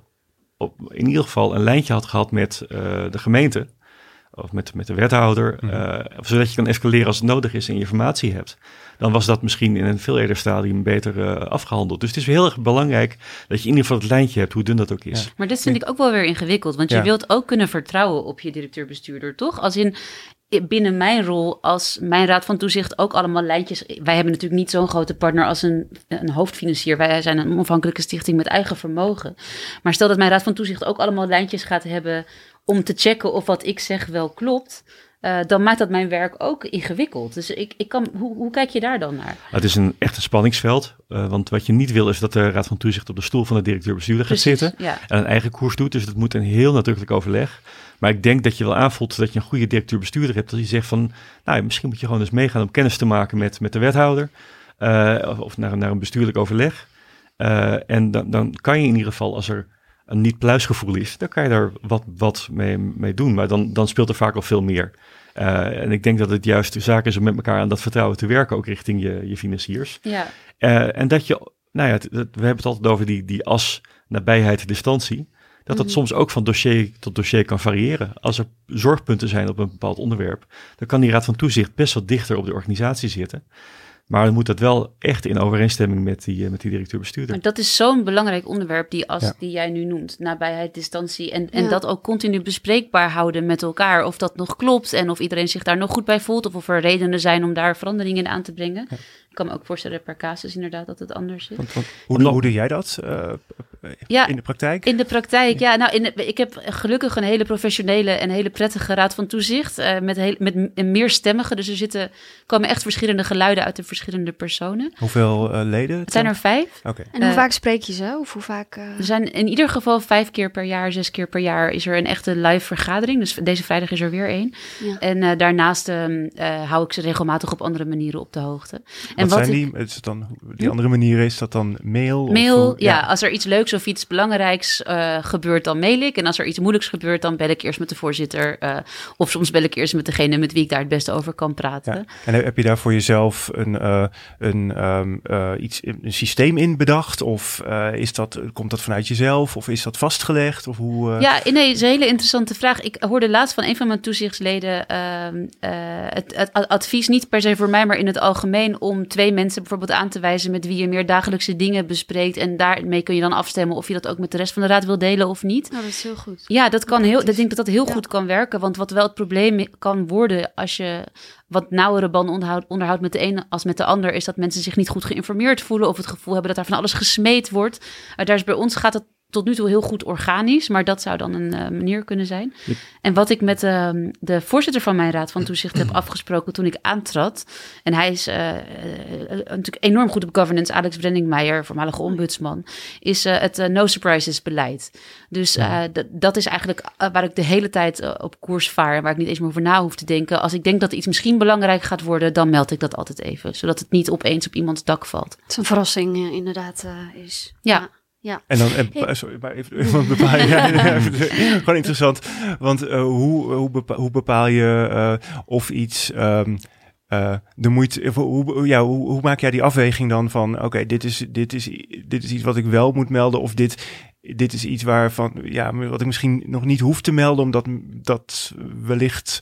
op, in ieder geval een lijntje had gehad met eh, de gemeente, of met, met de wethouder, eh, zodat je kan escaleren als het nodig is en je informatie hebt, dan was dat misschien in een veel eerder stadium beter eh, afgehandeld. Dus het is heel erg belangrijk dat je in ieder geval het lijntje hebt, hoe dun dat ook is. Ja. Maar dit vind ik ook wel weer ingewikkeld. Want je wilt ook kunnen vertrouwen op je directeur-bestuurder, toch? Als in binnen mijn rol als mijn raad van toezicht ook allemaal lijntjes. Wij hebben natuurlijk niet zo'n grote partner als een, een hoofdfinancier. Wij zijn een onafhankelijke stichting met eigen vermogen. Maar stel dat mijn raad van toezicht ook allemaal lijntjes gaat hebben om te checken of wat ik zeg wel klopt. eh, dan maakt dat mijn werk ook ingewikkeld. Dus ik, ik kan, hoe, hoe kijk je daar dan naar? Het is een echt een spanningsveld, eh, want wat je niet wil is dat de raad van toezicht op de stoel van de directeur-bestuurder gaat zitten. Ja. en een eigen koers doet. Dus dat moet een heel nadrukkelijk overleg. Maar ik denk dat je wel aanvoelt dat je een goede directeur-bestuurder hebt. Dat hij zegt van, nou, misschien moet je gewoon eens meegaan om kennis te maken met, met de wethouder. eh, of, of naar, naar een bestuurlijk overleg. En dan, dan kan je in ieder geval, als er een niet-pluisgevoel is, dan kan je daar wat, wat mee, mee doen. Maar dan, dan speelt er vaak al veel meer. Eh, en ik denk dat het juist de zaak is om met elkaar aan dat vertrouwen te werken, ook richting je, je financiers. Ja. Eh, en dat je, nou ja, het- het- we hebben het altijd over die, die as nabijheid, distantie. Dat dat Mhm. soms ook van dossier tot dossier kan variëren. Als er zorgpunten zijn op een bepaald onderwerp, dan kan die raad van toezicht best wel dichter op de organisatie zitten. Maar dan moet dat wel echt in overeenstemming met die, eh, met die directeur-bestuurder. Maar dat is zo'n belangrijk onderwerp, die as Ja. die jij nu noemt. Nabijheid, distantie. En, en Ja. dat ook continu bespreekbaar houden met elkaar. Of dat nog klopt en of iedereen zich daar nog goed bij voelt. Of of er redenen zijn om daar veranderingen in aan te brengen. Ik kan me ook voorstellen per casus inderdaad dat het anders is. Want, want hoe, hoe doe jij dat eh, Ja, in de praktijk? in de praktijk, ja. Nou, in de- ik heb gelukkig een hele professionele en hele prettige raad van toezicht. eh, met, heel, met een meerstemmige. Dus er zitten, komen echt verschillende geluiden uit de verschillende personen. Hoeveel eh, leden? Het zijn er vijf. Oké. En hoe Eh, vaak spreek je ze? Of hoe vaak... eh, Er zijn in ieder geval vijf keer per jaar, zes keer per jaar is er een echte live vergadering. Dus deze vrijdag is er weer één. Ja. En eh, daarnaast ehm, eh, hou ik ze regelmatig op andere manieren op de hoogte. En Wat zijn ik- die? Is het dan, die andere manieren, is dat dan mail? of Mail, hoe- ja. als er iets leuks of iets belangrijks eh, gebeurt, dan mail ik. En als er iets moeilijks gebeurt, dan bel ik eerst met de voorzitter. eh, of soms bel ik eerst met degene met wie ik daar het beste over kan praten. Ja. En heb je daar voor jezelf een, eh, een, ehm, eh, iets, een systeem in bedacht? Of is dat, komt dat vanuit jezelf? Of is dat vastgelegd? Of hoe, Ja, nee, dat is een hele interessante vraag. Ik hoorde laatst van een van mijn toezichtsleden ehm, eh, het, advies, niet per se voor mij, maar in het algemeen, om twee mensen bijvoorbeeld aan te wijzen met wie je meer dagelijkse dingen bespreekt. En daarmee kun je dan afstemmen of je dat ook met de rest van de raad wil delen of niet. Nou, dat is heel goed. Ja, dat kan heel. Ik denk dat dat heel Ja. goed kan werken. Want wat wel het probleem kan worden als je wat nauwere banden onderhoudt, onderhoudt met de ene als met de ander, is dat mensen zich niet goed geïnformeerd voelen of het gevoel hebben dat daar van alles gesmeed wordt. Uh, daar is bij ons gaat het tot nu toe heel goed organisch, maar dat zou dan een uh, manier kunnen zijn. Ja. En wat ik met uh, de voorzitter van mijn raad van toezicht heb afgesproken toen ik aantrad, en hij is uh, natuurlijk enorm goed op governance, Alex Brenningmeijer, voormalige ombudsman, is uh, het no surprises beleid. Dus dat is eigenlijk uh, waar ik de hele tijd uh, op koers vaar en waar ik niet eens meer over na hoef te denken. Als ik denk dat iets misschien belangrijk gaat worden, dan meld ik dat altijd even, zodat het niet opeens op iemands dak valt. Het is een verrassing uh, inderdaad uh, is. Ja. ja. Ja. En dan, en, sorry, maar even, <laughs> even bepaal je, <laughs> ja, gewoon interessant, want uh, hoe, hoe, bepaal, hoe bepaal je uh, of iets um, uh, de moeite, hoe, ja, hoe, hoe, maak jij die afweging dan van, oké, okay, dit, is, dit, is, dit is iets wat ik wel moet melden of dit, dit is iets waarvan, ja, wat ik misschien nog niet hoef te melden, omdat dat wellicht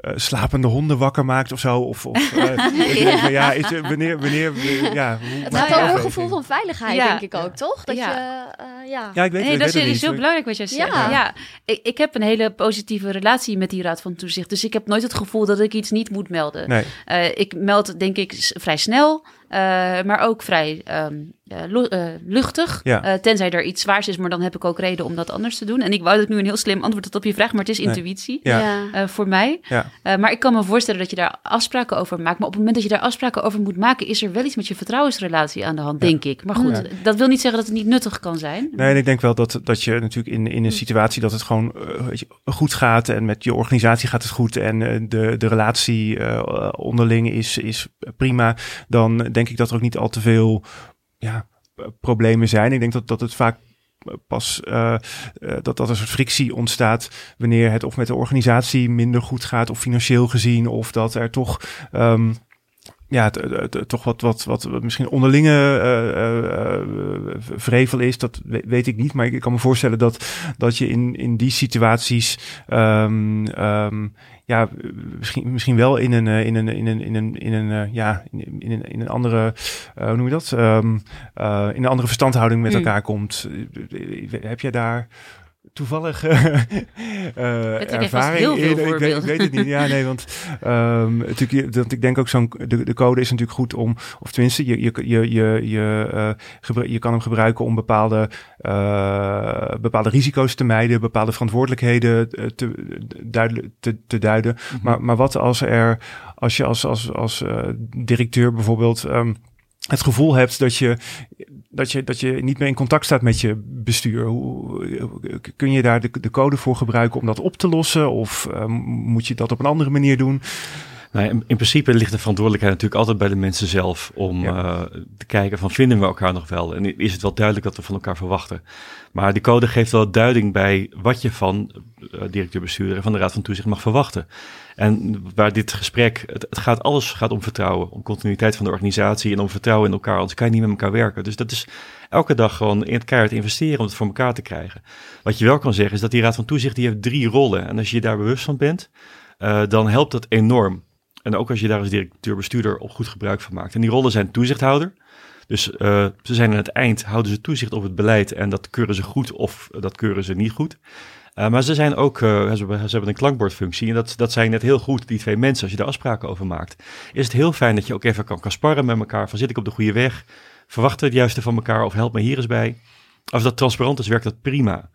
uh, slapende honden wakker maakt of zo. Of, of <laughs> uh, ja. ja, is, wanneer, wanneer, ja. Hoe het gaat over een gevoel van veiligheid, ja. denk ik ook, toch? Dat ja. je, uh, ja. ja, ik weet, nee, ik dat weet is, niet, is heel belangrijk wat jij zegt. Ja, ja. Ik, ik, heb een hele positieve relatie met die raad van toezicht, dus ik heb nooit het gevoel dat ik iets niet moet melden. Nee. Uh, ik meld denk ik vrij snel. maar ook vrij ehm, luchtig. Ja. tenzij er iets zwaars is, maar dan heb ik ook reden om dat anders te doen. En ik wou dat ik nu een heel slim antwoord had op je vraag, maar het is intuïtie Ja. voor mij. Ja. maar ik kan me voorstellen dat je daar afspraken over maakt. Maar op het moment dat je daar afspraken over moet maken, is er wel iets met je vertrouwensrelatie aan de hand, denk ik. Maar goed, dat wil niet zeggen dat het niet nuttig kan zijn. Nee, en ik denk wel dat, dat je natuurlijk in, in een situatie dat het gewoon eh, weet je, goed gaat en met je organisatie gaat het goed en eh, de, de relatie eh, onderling is, is prima, dan denk ik dat er ook niet al te veel ja, problemen zijn. Ik denk dat, dat het vaak pas uh, dat, dat er een soort frictie ontstaat wanneer het of met de organisatie minder goed gaat of financieel gezien of dat er toch um, ja, toch wat, wat, wat misschien onderlinge vrevel is, dat weet ik niet. Maar ik kan me voorstellen dat, dat je in, in die situaties um, um, ja, misschien, misschien wel in een, in een, in een, in een, in een, ja, in, in, een, in een andere, hoe noem je dat? Um, in een andere verstandhouding met mm. elkaar komt. Heb jij daar toevallig <laughs> uh, ervaring in. Ik weet, ik weet, het niet. Ja, nee, want um, <laughs> natuurlijk, dat, ik denk ook zo'n de, de code is natuurlijk goed om, of tenminste, je, je, je, je, je, uh, gebru- je kan hem gebruiken om bepaalde, uh, bepaalde risico's te mijden, bepaalde verantwoordelijkheden te, duidelijk, te, te duiden. Mm-hmm. Maar, maar wat als er, als je als, als, als directeur bijvoorbeeld. Um, het gevoel hebt dat je, dat, je, dat je niet meer in contact staat met je bestuur. Hoe, kun je daar de, de code voor gebruiken om dat op te lossen? Of uh, moet je dat op een andere manier doen? Nou, in, in, principe ligt de verantwoordelijkheid natuurlijk altijd bij de mensen zelf om ja. uh, te kijken van vinden we elkaar nog wel en is het wel duidelijk wat we van elkaar verwachten. Maar die code geeft wel duiding bij wat je van uh, directeur-bestuurder en van de Raad van Toezicht mag verwachten. En waar dit gesprek, het, gaat alles gaat om vertrouwen, om continuïteit van de organisatie en om vertrouwen in elkaar, anders kan je niet met elkaar werken. Dus dat is elke dag gewoon in het keihard investeren om het voor elkaar te krijgen. Wat je wel kan zeggen is dat die Raad van Toezicht die heeft drie rollen en als je je daar bewust van bent, uh, dan helpt dat enorm. En ook als je daar als directeur-bestuurder op goed gebruik van maakt. En die rollen zijn toezichthouder. Dus uh, ze zijn aan het eind, houden ze toezicht op het beleid en dat keuren ze goed of dat keuren ze niet goed. Uh, maar ze zijn ook, uh, ze, hebben een klankbordfunctie en dat, dat zijn net heel goed, die twee mensen, als je daar afspraken over maakt. Is het heel fijn dat je ook even kan, kan sparren met elkaar, van zit ik op de goede weg, verwachten het juiste van elkaar of help me hier eens bij. Als dat transparant is, werkt dat prima.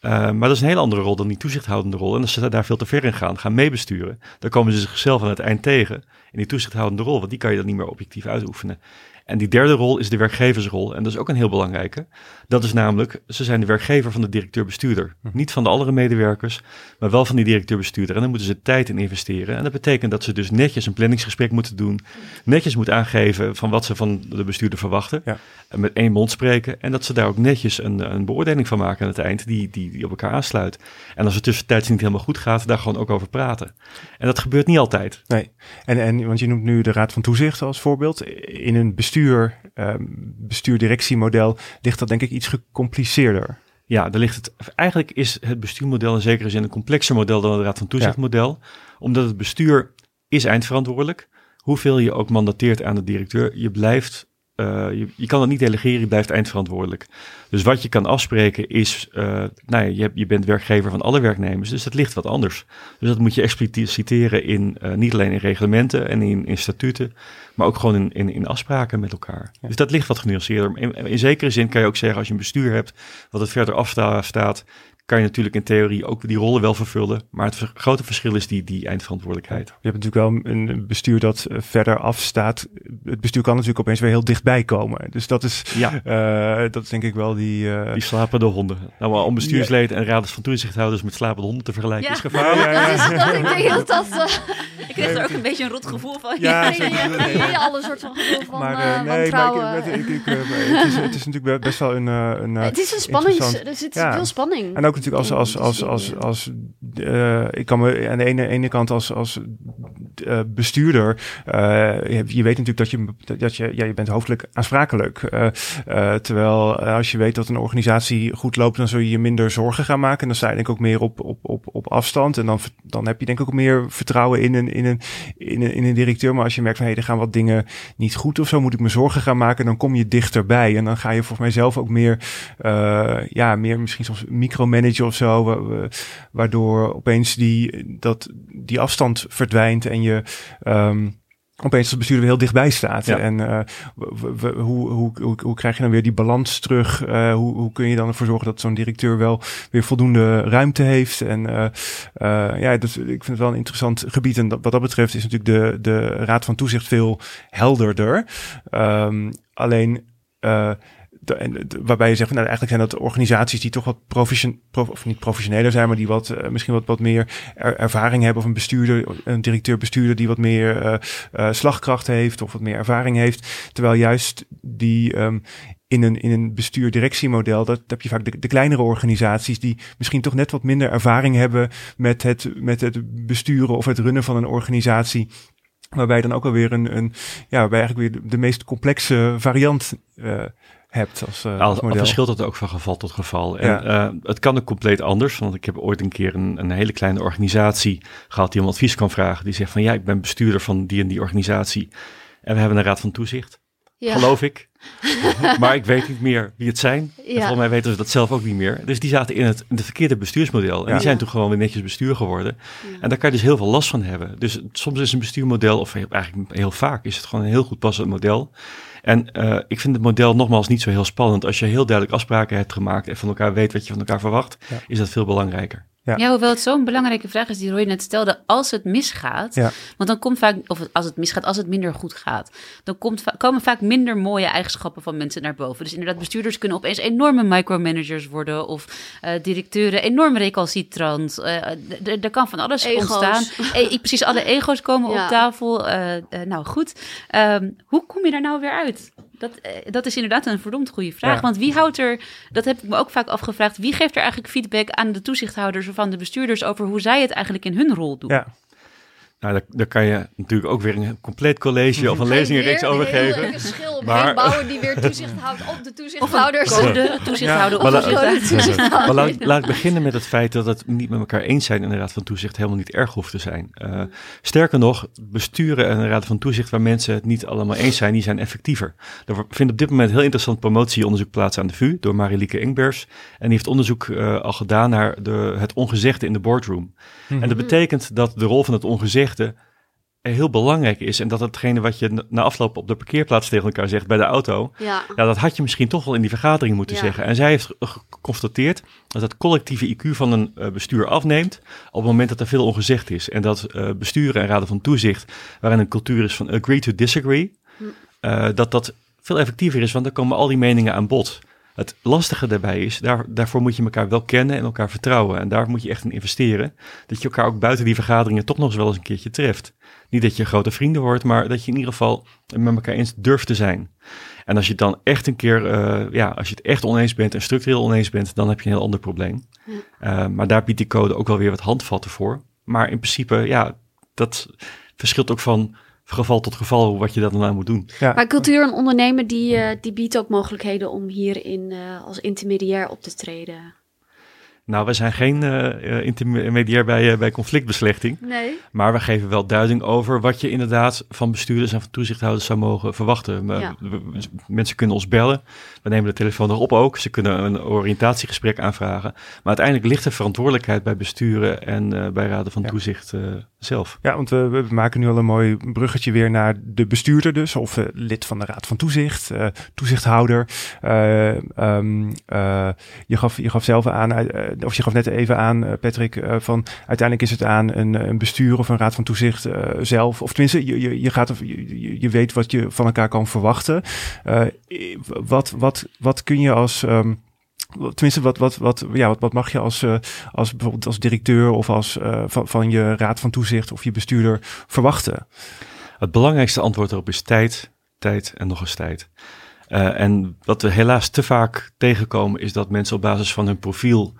Uh, maar dat is een hele andere rol dan die toezichthoudende rol. En als ze daar veel te ver in gaan, gaan meebesturen, dan komen ze zichzelf aan het eind tegen in die toezichthoudende rol, want die kan je dan niet meer objectief uitoefenen. En die derde rol is de werkgeversrol. En dat is ook een heel belangrijke. Dat is namelijk, ze zijn de werkgever van de directeur-bestuurder. Hm. Niet van de andere medewerkers, maar wel van die directeur-bestuurder. En daar moeten ze tijd in investeren. En dat betekent dat ze dus netjes een planningsgesprek moeten doen. Netjes moeten aangeven van wat ze van de bestuurder verwachten. Ja. En met één mond spreken. En dat ze daar ook netjes een, een beoordeling van maken aan het eind, die, die, die op elkaar aansluit. En als het tussentijds niet helemaal goed gaat, daar gewoon ook over praten. En dat gebeurt niet altijd. Nee, en, en want je noemt nu de Raad van Toezicht als voorbeeld. In een bestuur, um, bestuur-directiemodel ligt dat denk ik iets gecompliceerder. Ja, daar ligt het. Eigenlijk is het bestuurmodel in zekere zin een complexer model dan het Raad van Toezichtmodel. Ja. Omdat het bestuur is eindverantwoordelijk. Hoeveel je ook mandateert aan de directeur, je blijft uh, je, je, kan het niet delegeren, je blijft eindverantwoordelijk. Dus wat je kan afspreken is, uh, nou ja, je, je, bent werkgever van alle werknemers, dus dat ligt wat anders. Dus dat moet je expliciteren in, uh, niet alleen in reglementen en in, in statuten, maar ook gewoon in, in, in afspraken met elkaar. Ja. Dus dat ligt wat genuanceerder. In, in, zekere zin kan je ook zeggen, als je een bestuur hebt, wat het verder afstaat, kan je natuurlijk in theorie ook die rollen wel vervullen. Maar het grote verschil is die, die eindverantwoordelijkheid. Je hebt natuurlijk wel een bestuur dat verder afstaat. Het bestuur kan natuurlijk opeens weer heel dichtbij komen. Dus dat is, ja. uh, dat is denk ik wel die... Uh... Die slapende honden. Nou, maar om bestuursleden ja. en raders van toezichthouders met slapende honden te vergelijken ja. is gevaarlijk. Ja, dat is, dat, ik denk dat dat... Uh, ik kreeg er ook een beetje een rot gevoel van. Ja, ja, ja, ja, ja, alle soort van gevoel van maar, uh, nee, maar ik, ik, ik, het, is, het is natuurlijk best wel een... een <laughs> het is een spanning. Er zit veel spanning. En ook natuurlijk als, als, als als, als, uh, ik kan me aan de ene, ene kant als, als uh, bestuurder, je, je, weet natuurlijk dat je, dat je, ja, je bent hoofdelijk aansprakelijk. terwijl als je weet dat een organisatie goed loopt, dan zul je je minder zorgen gaan maken. En dan sta je denk ik ook meer op, op, op, op afstand. En dan, dan heb je denk ik ook meer vertrouwen in een, in een, in een, in een directeur. Maar als je merkt van, hé, hey, er gaan wat dingen niet goed of zo, moet ik me zorgen gaan maken, dan kom je dichterbij. En dan ga je volgens mij zelf ook meer, ja, meer misschien soms micromanagen of zo waardoor opeens die, dat, die afstand verdwijnt en je, um, opeens als bestuurder heel dichtbij staat. Ja. En uh, hoe, hoe, hoe, hoe krijg je dan weer die balans terug? Uh, hoe, hoe kun je dan ervoor zorgen dat zo'n directeur wel weer voldoende ruimte heeft? En uh, ja, dus ik vind het wel een interessant gebied. En dat, wat dat betreft is natuurlijk de, de Raad van Toezicht veel helderder. Um, alleen waarbij je zegt, nou, eigenlijk zijn dat organisaties die toch wat profession, prof, of niet professioneler zijn, maar die wat, uh, misschien wat, wat meer er, ervaring hebben. Of een bestuurder, een directeur-bestuurder die wat meer uh, uh, slagkracht heeft of wat meer ervaring heeft. Terwijl juist die um, in een, in een bestuur-directiemodel, dat, dat heb je vaak de, kleinere organisaties die misschien toch net wat minder ervaring hebben met het, met het besturen of het runnen van een organisatie. Waarbij dan ook alweer een, een ja, waarbij eigenlijk weer de, meest complexe variant hebt als, uh, als model. verschilt het ook van geval tot geval. En ja. uh, het kan ook compleet anders, want ik heb ooit een keer een, een, hele kleine organisatie gehad die om advies kan vragen. Die zegt van ja, ik ben bestuurder van die en die organisatie en we hebben een raad van toezicht. Ja. Geloof ik. <laughs> maar ik weet niet meer wie het zijn. Ja. En volgens mij weten ze dat zelf ook niet meer. Dus die zaten in het, in het verkeerde bestuursmodel. En ja. die zijn toen gewoon weer netjes bestuur geworden. En daar kan je dus heel veel last van hebben. Dus soms is een bestuurmodel, of eigenlijk heel vaak, is het gewoon een heel goed passend model. En uh, ik vind het model nogmaals niet zo heel spannend. Als je heel duidelijk afspraken hebt gemaakt en van elkaar weet wat je van elkaar verwacht, ja. is dat veel belangrijker. Ja. ja, hoewel het zo'n belangrijke vraag is die Roy net stelde. Als het misgaat, ja. want dan komt vaak, of als het misgaat, als het minder goed gaat, dan komt, komen vaak minder mooie eigenschappen van mensen naar boven. Dus inderdaad, bestuurders kunnen opeens enorme micromanagers worden of uh, directeuren enorm recalcitrant. Uh, er kan van alles ego's. ontstaan. E precies, alle <laughs> ego's komen ja. op tafel. Uh, nou goed, um, hoe kom je daar nou weer uit? Dat, dat is inderdaad een verdomd goede vraag. Ja. Want wie houdt er, dat heb ik me ook vaak afgevraagd, wie geeft er eigenlijk feedback aan de toezichthouders of aan de bestuurders over hoe zij het eigenlijk in hun rol doen? Ja. Nou, daar, daar, kan je natuurlijk ook weer een compleet college of een <laughs> lezingenreeks over geven. Een schil maar, bouwen die weer toezicht houdt op de toezichthouders. Of code, toezichthouder ja, op de toezichthouder. <laughs> Maar laat, laat ik beginnen met het feit dat het niet met elkaar eens zijn in de Raad van Toezicht helemaal niet erg hoeft te zijn. Uh, sterker nog, besturen en een Raad van Toezicht waar mensen het niet allemaal eens zijn, die zijn effectiever. Er vindt op dit moment heel interessant promotieonderzoek plaats aan de VU door Marilieke Engbers. En die heeft onderzoek uh, al gedaan naar de, het ongezegde in de boardroom. Mm -hmm. En dat betekent dat de rol van het ongezegde heel belangrijk is. En dat hetgene wat je na afloop op de parkeerplaats tegen elkaar zegt bij de auto. Ja. ja dat had je misschien toch wel in die vergadering moeten Ja. zeggen. En zij heeft geconstateerd dat het collectieve IQ van een uh, bestuur afneemt. op het moment dat er veel ongezegd is. En dat uh, besturen en raden van toezicht. waarin een cultuur is van agree to disagree. Hm. Uh, dat dat veel effectiever is, want dan komen al die meningen aan bod. Het lastige daarbij is, daar, daarvoor moet je elkaar wel kennen en elkaar vertrouwen. En daar moet je echt in investeren. Dat je elkaar ook buiten die vergaderingen toch nog eens wel eens een keertje treft. Niet dat je grote vrienden wordt, maar dat je in ieder geval met elkaar eens durft te zijn. En als je dan echt een keer, uh, ja, als je het echt oneens bent en structureel oneens bent, dan heb je een heel ander probleem. Ja. Uh, maar daar biedt die code ook wel weer wat handvatten voor. Maar in principe, ja, dat verschilt ook van geval tot geval wat je dat dan aan moet doen. Ja. Maar cultuur en ondernemen, die, uh, die biedt ook mogelijkheden om hierin uh, als intermediair op te treden. Nou, we zijn geen uh, intermediair bij, uh, bij conflictbeslechting. Nee. Maar we geven wel duiding over wat je inderdaad van bestuurders en van toezichthouders zou mogen verwachten. Ja. Mensen kunnen ons bellen. We nemen de telefoon erop ook. Ze kunnen een oriëntatiegesprek aanvragen. Maar uiteindelijk ligt de verantwoordelijkheid bij besturen en uh, bij raden van ja. toezicht zelf. Ja, want we, we, maken nu al een mooi bruggetje weer naar de bestuurder dus. Of lid van de raad van toezicht, toezichthouder. Um, je, gaf, je gaf zelf aan of je gaf net even aan, uh, Patrick, uh, van uiteindelijk is het aan een, een bestuur of een raad van toezicht zelf. Of tenminste, je, je, je, gaat, je, je weet wat je van elkaar kan verwachten. wat, wat, wat kun je als. Um, Tenminste, wat, wat, wat, ja, wat, wat mag je als, als bijvoorbeeld als directeur of als van, van je raad van toezicht of je bestuurder verwachten? Het belangrijkste antwoord erop is tijd, tijd en nog eens tijd. En wat we helaas te vaak tegenkomen is dat mensen op basis van hun profiel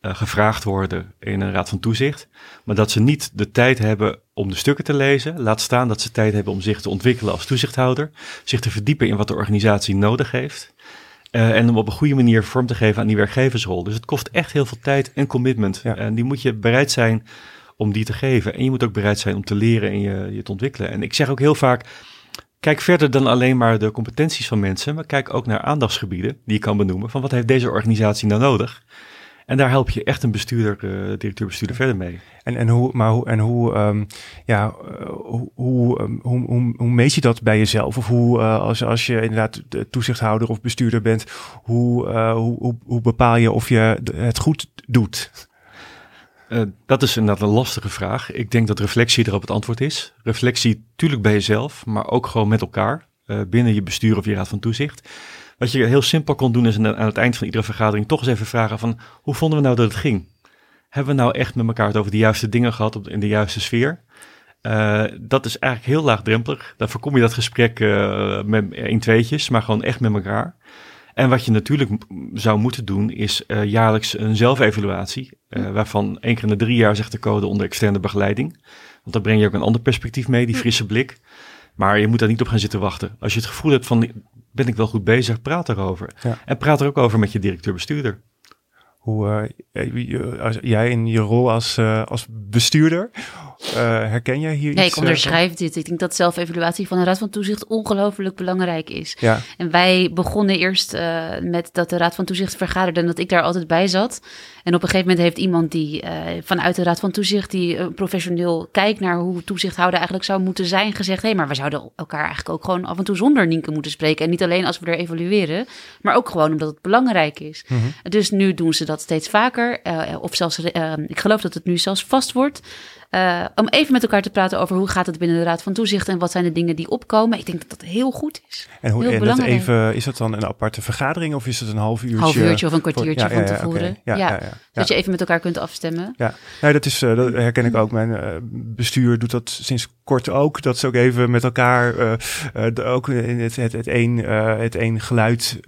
uh, gevraagd worden in een raad van toezicht, maar dat ze niet de tijd hebben om de stukken te lezen. Laat staan dat ze tijd hebben om zich te ontwikkelen als toezichthouder, zich te verdiepen in wat de organisatie nodig heeft. Uh, en om op een goede manier vorm te geven aan die werkgeversrol. Dus het kost echt heel veel tijd en commitment. Ja. En die moet je bereid zijn om die te geven. En je moet ook bereid zijn om te leren en je, je te ontwikkelen. En ik zeg ook heel vaak, Kijk verder dan alleen maar de competenties van mensen, maar kijk ook naar aandachtsgebieden die je kan benoemen. Van wat heeft deze organisatie nou nodig? En daar help je echt een bestuurder, uh, directeur-bestuurder verder mee. En, en hoe, maar hoe, en hoe, um, ja, uh, hoe, hoe, um, hoe, hoe, hoe, meet je dat bij jezelf? Of hoe, uh, als, als je inderdaad toezichthouder of bestuurder bent, hoe, hoe, hoe, hoe bepaal je of je het goed doet? Uh, dat is inderdaad een lastige vraag. Ik denk dat reflectie erop het antwoord is. Reflectie natuurlijk bij jezelf, maar ook gewoon met elkaar. Binnen je bestuur of je raad van toezicht. Wat je heel simpel kon doen is aan het eind van iedere vergadering toch eens even vragen van hoe vonden we nou dat het ging? Hebben we nou echt met elkaar het over de juiste dingen gehad op, in de juiste sfeer? Uh, dat is eigenlijk heel laagdrempelig. Dan voorkom je dat gesprek uh, met in tweetjes, maar gewoon echt met elkaar. En wat je natuurlijk zou moeten doen, is uh, jaarlijks een zelfevaluatie. Uh, waarvan één keer in de drie jaar zegt de code onder externe begeleiding. Want dan breng je ook een ander perspectief mee, die frisse blik. Maar je moet daar niet op gaan zitten wachten. Als je het gevoel hebt van, ben ik wel goed bezig, praat erover. Ja. En praat er ook over met je directeur-bestuurder. Hoe uh, als, jij in je rol als, uh, als bestuurder, herken jij hier nee, iets? ik onderschrijf dit. Ik denk dat zelfevaluatie van de Raad van Toezicht ongelooflijk belangrijk is. Ja. En wij begonnen eerst met dat de Raad van Toezicht vergaderde en dat ik daar altijd bij zat. En op een gegeven moment heeft iemand die vanuit de Raad van Toezicht, die professioneel kijkt naar hoe toezichthouder eigenlijk zou moeten zijn, gezegd: hé, hey, maar we zouden elkaar eigenlijk ook gewoon af en toe zonder Nienke moeten spreken. En niet alleen als we er evalueren, maar ook gewoon omdat het belangrijk is. Mm -hmm. Dus nu doen ze dat steeds vaker. Uh, of zelfs, uh, ik geloof dat het nu zelfs vast wordt. Uh, om even met elkaar te praten over hoe gaat het binnen de Raad van Toezicht en wat zijn de dingen die opkomen. Ik denk dat dat heel goed is. En, hoe, heel en dat even, is dat dan een aparte vergadering of is het een half uurtje? half uurtje of een kwartiertje ja, van ja, tevoren. okay. ja, ja, ja, ja, Dat je even met elkaar kunt afstemmen. Ja, nee, dat, is, uh, dat herken ik ook. Mijn uh, bestuur doet dat sinds kort ook. Dat ze ook even met elkaar uh, ook in het, het, het, een, het een geluid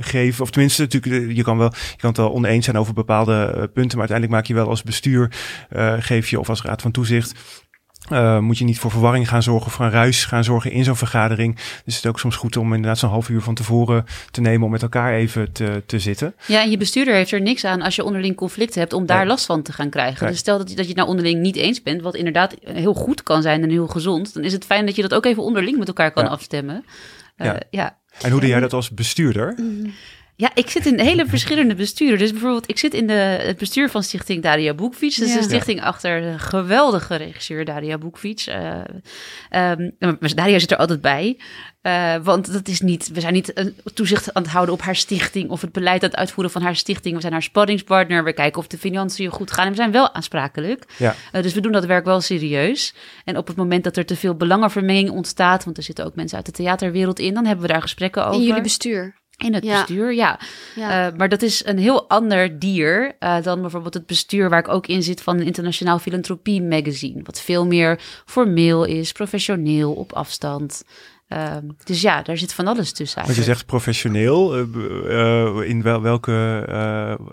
geven. Of tenminste, natuurlijk, je kan, wel, je kan het wel oneens zijn over bepaalde punten. Maar uiteindelijk maak je wel als bestuur, geef je of als raad van toezicht. Uh, moet je niet voor verwarring gaan zorgen of voor een ruis gaan zorgen in zo'n vergadering. Dus het is ook soms goed om inderdaad zo'n half uur van tevoren te nemen om met elkaar even te, te zitten. Ja, en je bestuurder heeft er niks aan als je onderling conflict hebt om daar last van te gaan krijgen. Dus stel dat je, dat je het nou onderling niet eens bent, wat inderdaad heel goed kan zijn en heel gezond, dan is het fijn dat je dat ook even onderling met elkaar kan Ja. afstemmen. Uh, Ja. ja. En hoe doe jij dat als bestuurder? Ja, ik zit in hele verschillende besturen. Dus bijvoorbeeld, ik zit in de, het bestuur van Stichting Daria Boekfiets. Dat is Ja. een stichting achter de geweldige regisseur Daria Boekfiets. Eh, ehm, maar Daria zit er altijd bij. Eh, want dat is niet, we zijn niet een toezicht aan het houden op haar stichting of het beleid aan het uitvoeren van haar stichting. We zijn haar spanningspartner. We kijken of de financiën goed gaan. En we zijn wel aansprakelijk. Ja. Eh, dus we doen dat werk wel serieus. En op het moment dat er te veel belangenvermenging ontstaat, want er zitten ook mensen uit de theaterwereld in, dan hebben we daar gesprekken over. In jullie bestuur. In het Ja. bestuur, ja. Ja. Uh, maar dat is een heel ander dier uh, dan bijvoorbeeld het bestuur waar ik ook in zit van een internationaal filantropie magazine. Wat veel meer formeel is, professioneel, op afstand. Uh, dus ja, daar zit van alles tussen. Want je eigenlijk. zegt professioneel, uh, uh, in wel, welke... uh,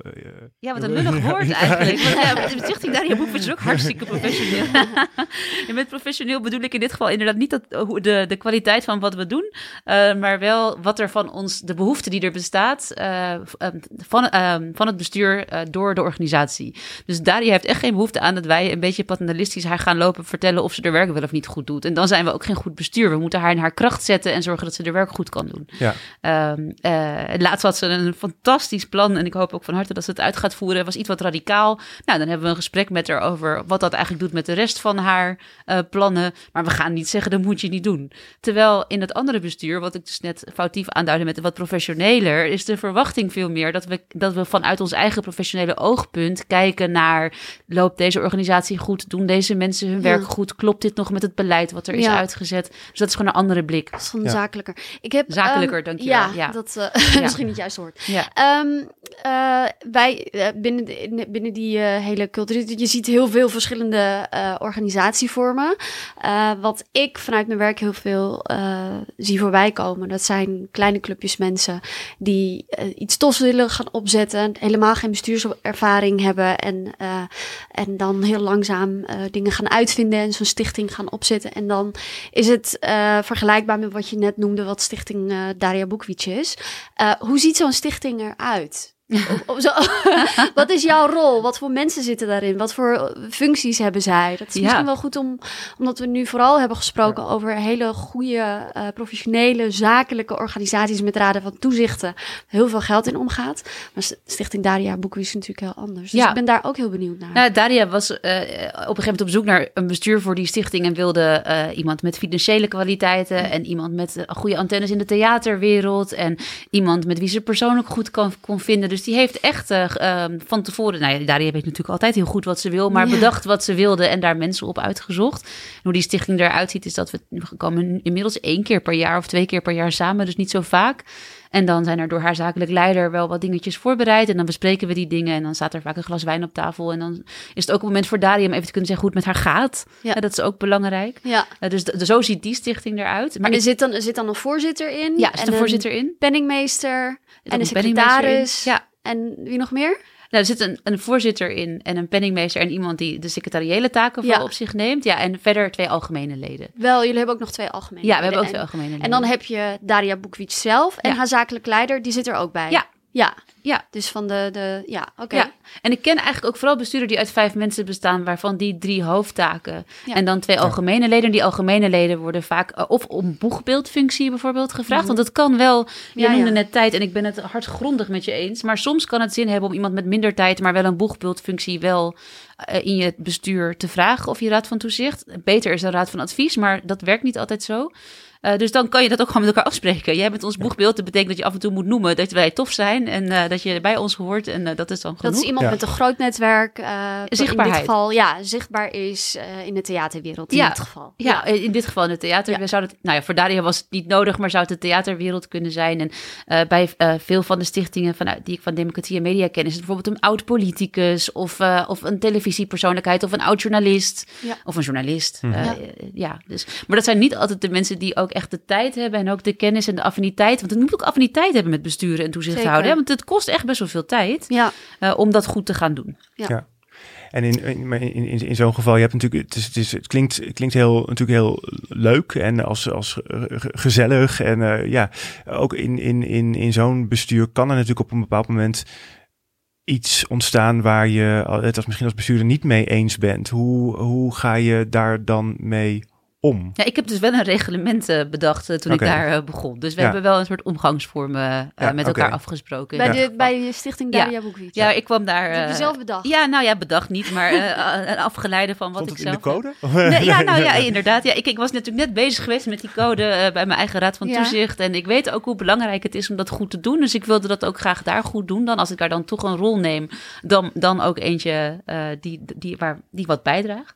Ja, wat een lullig <laughs> woord eigenlijk. Want, ja, de stichting Daria Boekfiets is ook <laughs> hartstikke professioneel. en met professioneel bedoel ik in dit geval inderdaad niet dat, de, de kwaliteit van wat we doen, maar wel wat er van ons, de behoefte die er bestaat uh, van, uh, van het bestuur door de organisatie. Dus Daria heeft echt geen behoefte aan dat wij een beetje paternalistisch haar gaan lopen vertellen of ze haar werk wel of niet goed doet. En dan zijn we ook geen goed bestuur. We moeten haar in haar kracht zetten en zorgen dat ze haar werk goed kan doen. Ja. Um, laatst had ze een fantastisch plan en ik hoop ook van harte dat ze het uit gaat voeren. was iets wat radicaal. Nou, dan hebben we een gesprek met haar over wat dat eigenlijk doet met de rest van haar uh, plannen. Maar we gaan niet zeggen, dat moet je niet doen. Terwijl in het andere bestuur, wat ik dus net foutief aanduidde met wat professioneler, is de verwachting veel meer dat we, dat we vanuit ons eigen professionele oogpunt kijken naar, loopt deze organisatie goed? Doen deze mensen hun werk Ja. goed? Klopt dit nog met het beleid wat er is uitgezet? Dus dat is gewoon een andere blik. Dat is van Ja. zakelijker. Ik heb, Zakelijker, ehm, dankjewel. Ja, Ja. dat uh, Ja. <laughs> misschien niet juist. Ja. Ehm, eh, wij uh, binnen, de, binnen die uh, hele cultuur, je ziet heel veel verschillende uh, organisatievormen. Uh, wat ik vanuit mijn werk heel veel zie voorbij komen, dat zijn kleine clubjes mensen die iets tofs willen gaan opzetten, helemaal geen bestuurservaring hebben en, uh, en dan heel langzaam dingen gaan uitvinden en zo'n stichting gaan opzetten. En dan is het uh, vergelijkbaar met wat je net noemde, wat stichting uh, Daria Boekwietje is. Uh, hoe ziet zo'n stichting eruit? Of- of zo. <laughs> wat is jouw rol? Wat voor mensen zitten daarin? Wat voor eh, functies hebben zij? Dat is Ja. misschien wel goed om, omdat we nu vooral hebben gesproken over hele goede, eh, professionele, zakelijke organisaties met raden van toezichten. Heel veel geld in omgaat. Maar St- Stichting Daria Boekwies is natuurlijk heel anders. Dus Ja. ik ben daar ook heel benieuwd naar. Nou, Daria was eh, op een gegeven moment op zoek naar een bestuur voor die stichting en wilde iemand met financiële kwaliteiten en iemand met goede antennes in de theaterwereld en iemand met wie ze persoonlijk goed kan, kon vinden. Dus die heeft echt eh, ehm, van tevoren, nou ja, Daria weet natuurlijk altijd heel goed wat ze wil, maar Ja. bedacht wat ze wilde en daar mensen op uitgezocht. En hoe die stichting eruit ziet is dat we we komen inmiddels één keer per jaar of twee keer per jaar samen, dus niet zo vaak. En dan zijn er door haar zakelijk leider wel wat dingetjes voorbereid. En dan bespreken we die dingen. En dan staat er vaak een glas wijn op tafel. En dan is het ook een moment voor Daria om even te kunnen zeggen hoe het met haar gaat. Ja. Dat is ook belangrijk. ja. Eh, dus zo ziet die stichting eruit. Maar er ik, zit, dan, er zit dan een voorzitter in. ja, er zit en een voorzitter in. penningmeester Er en een secretaris. Ja, En wie nog meer? Nou, er zit een, een voorzitter in en een penningmeester en iemand die de secretariële taken voor Ja. op zich neemt. Ja, en verder twee algemene leden. Wel, jullie hebben ook nog twee algemene Ja, we hebben ook leden. twee algemene leden. En dan heb je Daria Boekwiets zelf en Ja. haar zakelijk leider, die zit er ook bij. Ja. Ja. Ja. Dus van de, de ja, oké. Ja, en ik ken eigenlijk ook vooral bestuurders die uit vijf mensen bestaan, waarvan die drie hoofdtaken Ja. en dan twee algemene leden. Die algemene leden worden vaak eh, of om boegbeeldfunctie bijvoorbeeld gevraagd, want het kan wel. Je Mhm. Ja, noemde ja. net tijd en ik ben het hardgrondig met je eens, maar soms kan het zin hebben om iemand met minder tijd, maar wel een boegbeeldfunctie wel eh, in je bestuur te vragen of je raad van toezicht. Beter is een raad van advies, maar dat werkt niet altijd zo. Eh, dus dan kan je dat ook gewoon met elkaar afspreken. Jij bent ons boegbeeld. Dat betekent dat je af en toe moet noemen dat wij tof zijn en eh, dat je bij ons hoort. En eh, dat is dan genoeg. Dat is iemand Ja. met een groot netwerk. eh, In Zichtbaarheid. dit geval, ja, zichtbaar is eh, in de theaterwereld in Ja. dit geval. Ja, in dit geval in het theater. We zouden het, nou ja, voor Daria was het niet nodig, maar zou het de theaterwereld kunnen zijn. En eh, bij eh, veel van de stichtingen vanuit, die ik van Democratie en Media ken, is het bijvoorbeeld een oud politicus of, eh, of een televisiepersoonlijkheid of een oud journalist Ja. of een journalist. Mhm. Eh, Ja. ja, dus, maar dat zijn niet altijd de mensen die ook echt de tijd hebben en ook de kennis en de affiniteit. Want het moet ook affiniteit hebben met besturen en toezicht Zeker. houden. Hè? Want het kost echt best wel veel tijd Ja, eh, om dat goed te gaan doen. En in, in, maar in, in, in zo'n geval, je hebt natuurlijk, het, is, het, is, het klinkt, het klinkt heel, natuurlijk heel leuk en als, als eh, ge- gezellig. En eh, ja, ook in, in, in, in zo'n bestuur kan er natuurlijk op een bepaald moment iets ontstaan waar je het als misschien als bestuurder niet mee eens bent. Hoe, hoe ga je daar dan mee om? Ja, ik heb dus wel een reglement eh, bedacht eh, toen ik daar eh, begon. Dus we Ja. hebben wel een soort omgangsvormen eh, Ja, met elkaar afgesproken. bij, Ja. de, bij de stichting Ja. Daria. Ja, ik kwam daar. Dat heb je eh, zelf bedacht. Ja, nou ja, bedacht niet, maar eh, <laughs> een afgeleide van wat Stond ik het in zelf. de code? <laughs> <laughs> Nee, ja, nou ja, inderdaad. Ja, ik, ik was natuurlijk net bezig geweest met die code bij mijn eigen raad van Ja. toezicht. En ik weet ook hoe belangrijk het is om dat goed te doen. Dus ik wilde dat ook graag daar goed doen. Dan als ik daar dan toch een rol neem, dan, dan ook eentje eh, die, die, waar, die wat bijdraagt.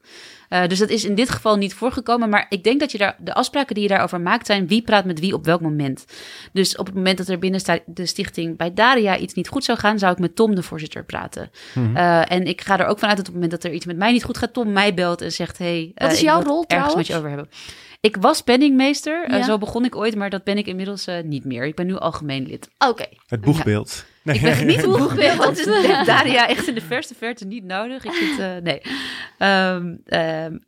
Eh, dus dat is in dit geval niet voorgekomen. Maar ik denk dat je daar, de afspraken die je daarover maakt zijn wie praat met wie op welk moment. Dus op het moment dat er binnen de stichting bij Daria iets niet goed zou gaan, zou ik met Tom, de voorzitter, praten. Mhm. Eh, en ik ga er ook vanuit dat op het moment dat er iets met mij niet goed gaat, Tom mij belt en zegt: Hey, Wat eh, is ik jouw rol ergens trouwens? met je over hebben. Ik was penningmeester, Ja. zo begon ik ooit, maar dat ben ik inmiddels niet meer. Ik ben nu algemeen lid. Oké. Het boegbeeld. Nee. Ik ben niet <laughs> boegbeeld, dat is <laughs> Daria echt in de verste verte niet nodig. Ik zit, eh, nee. Ehm, ehm, eh,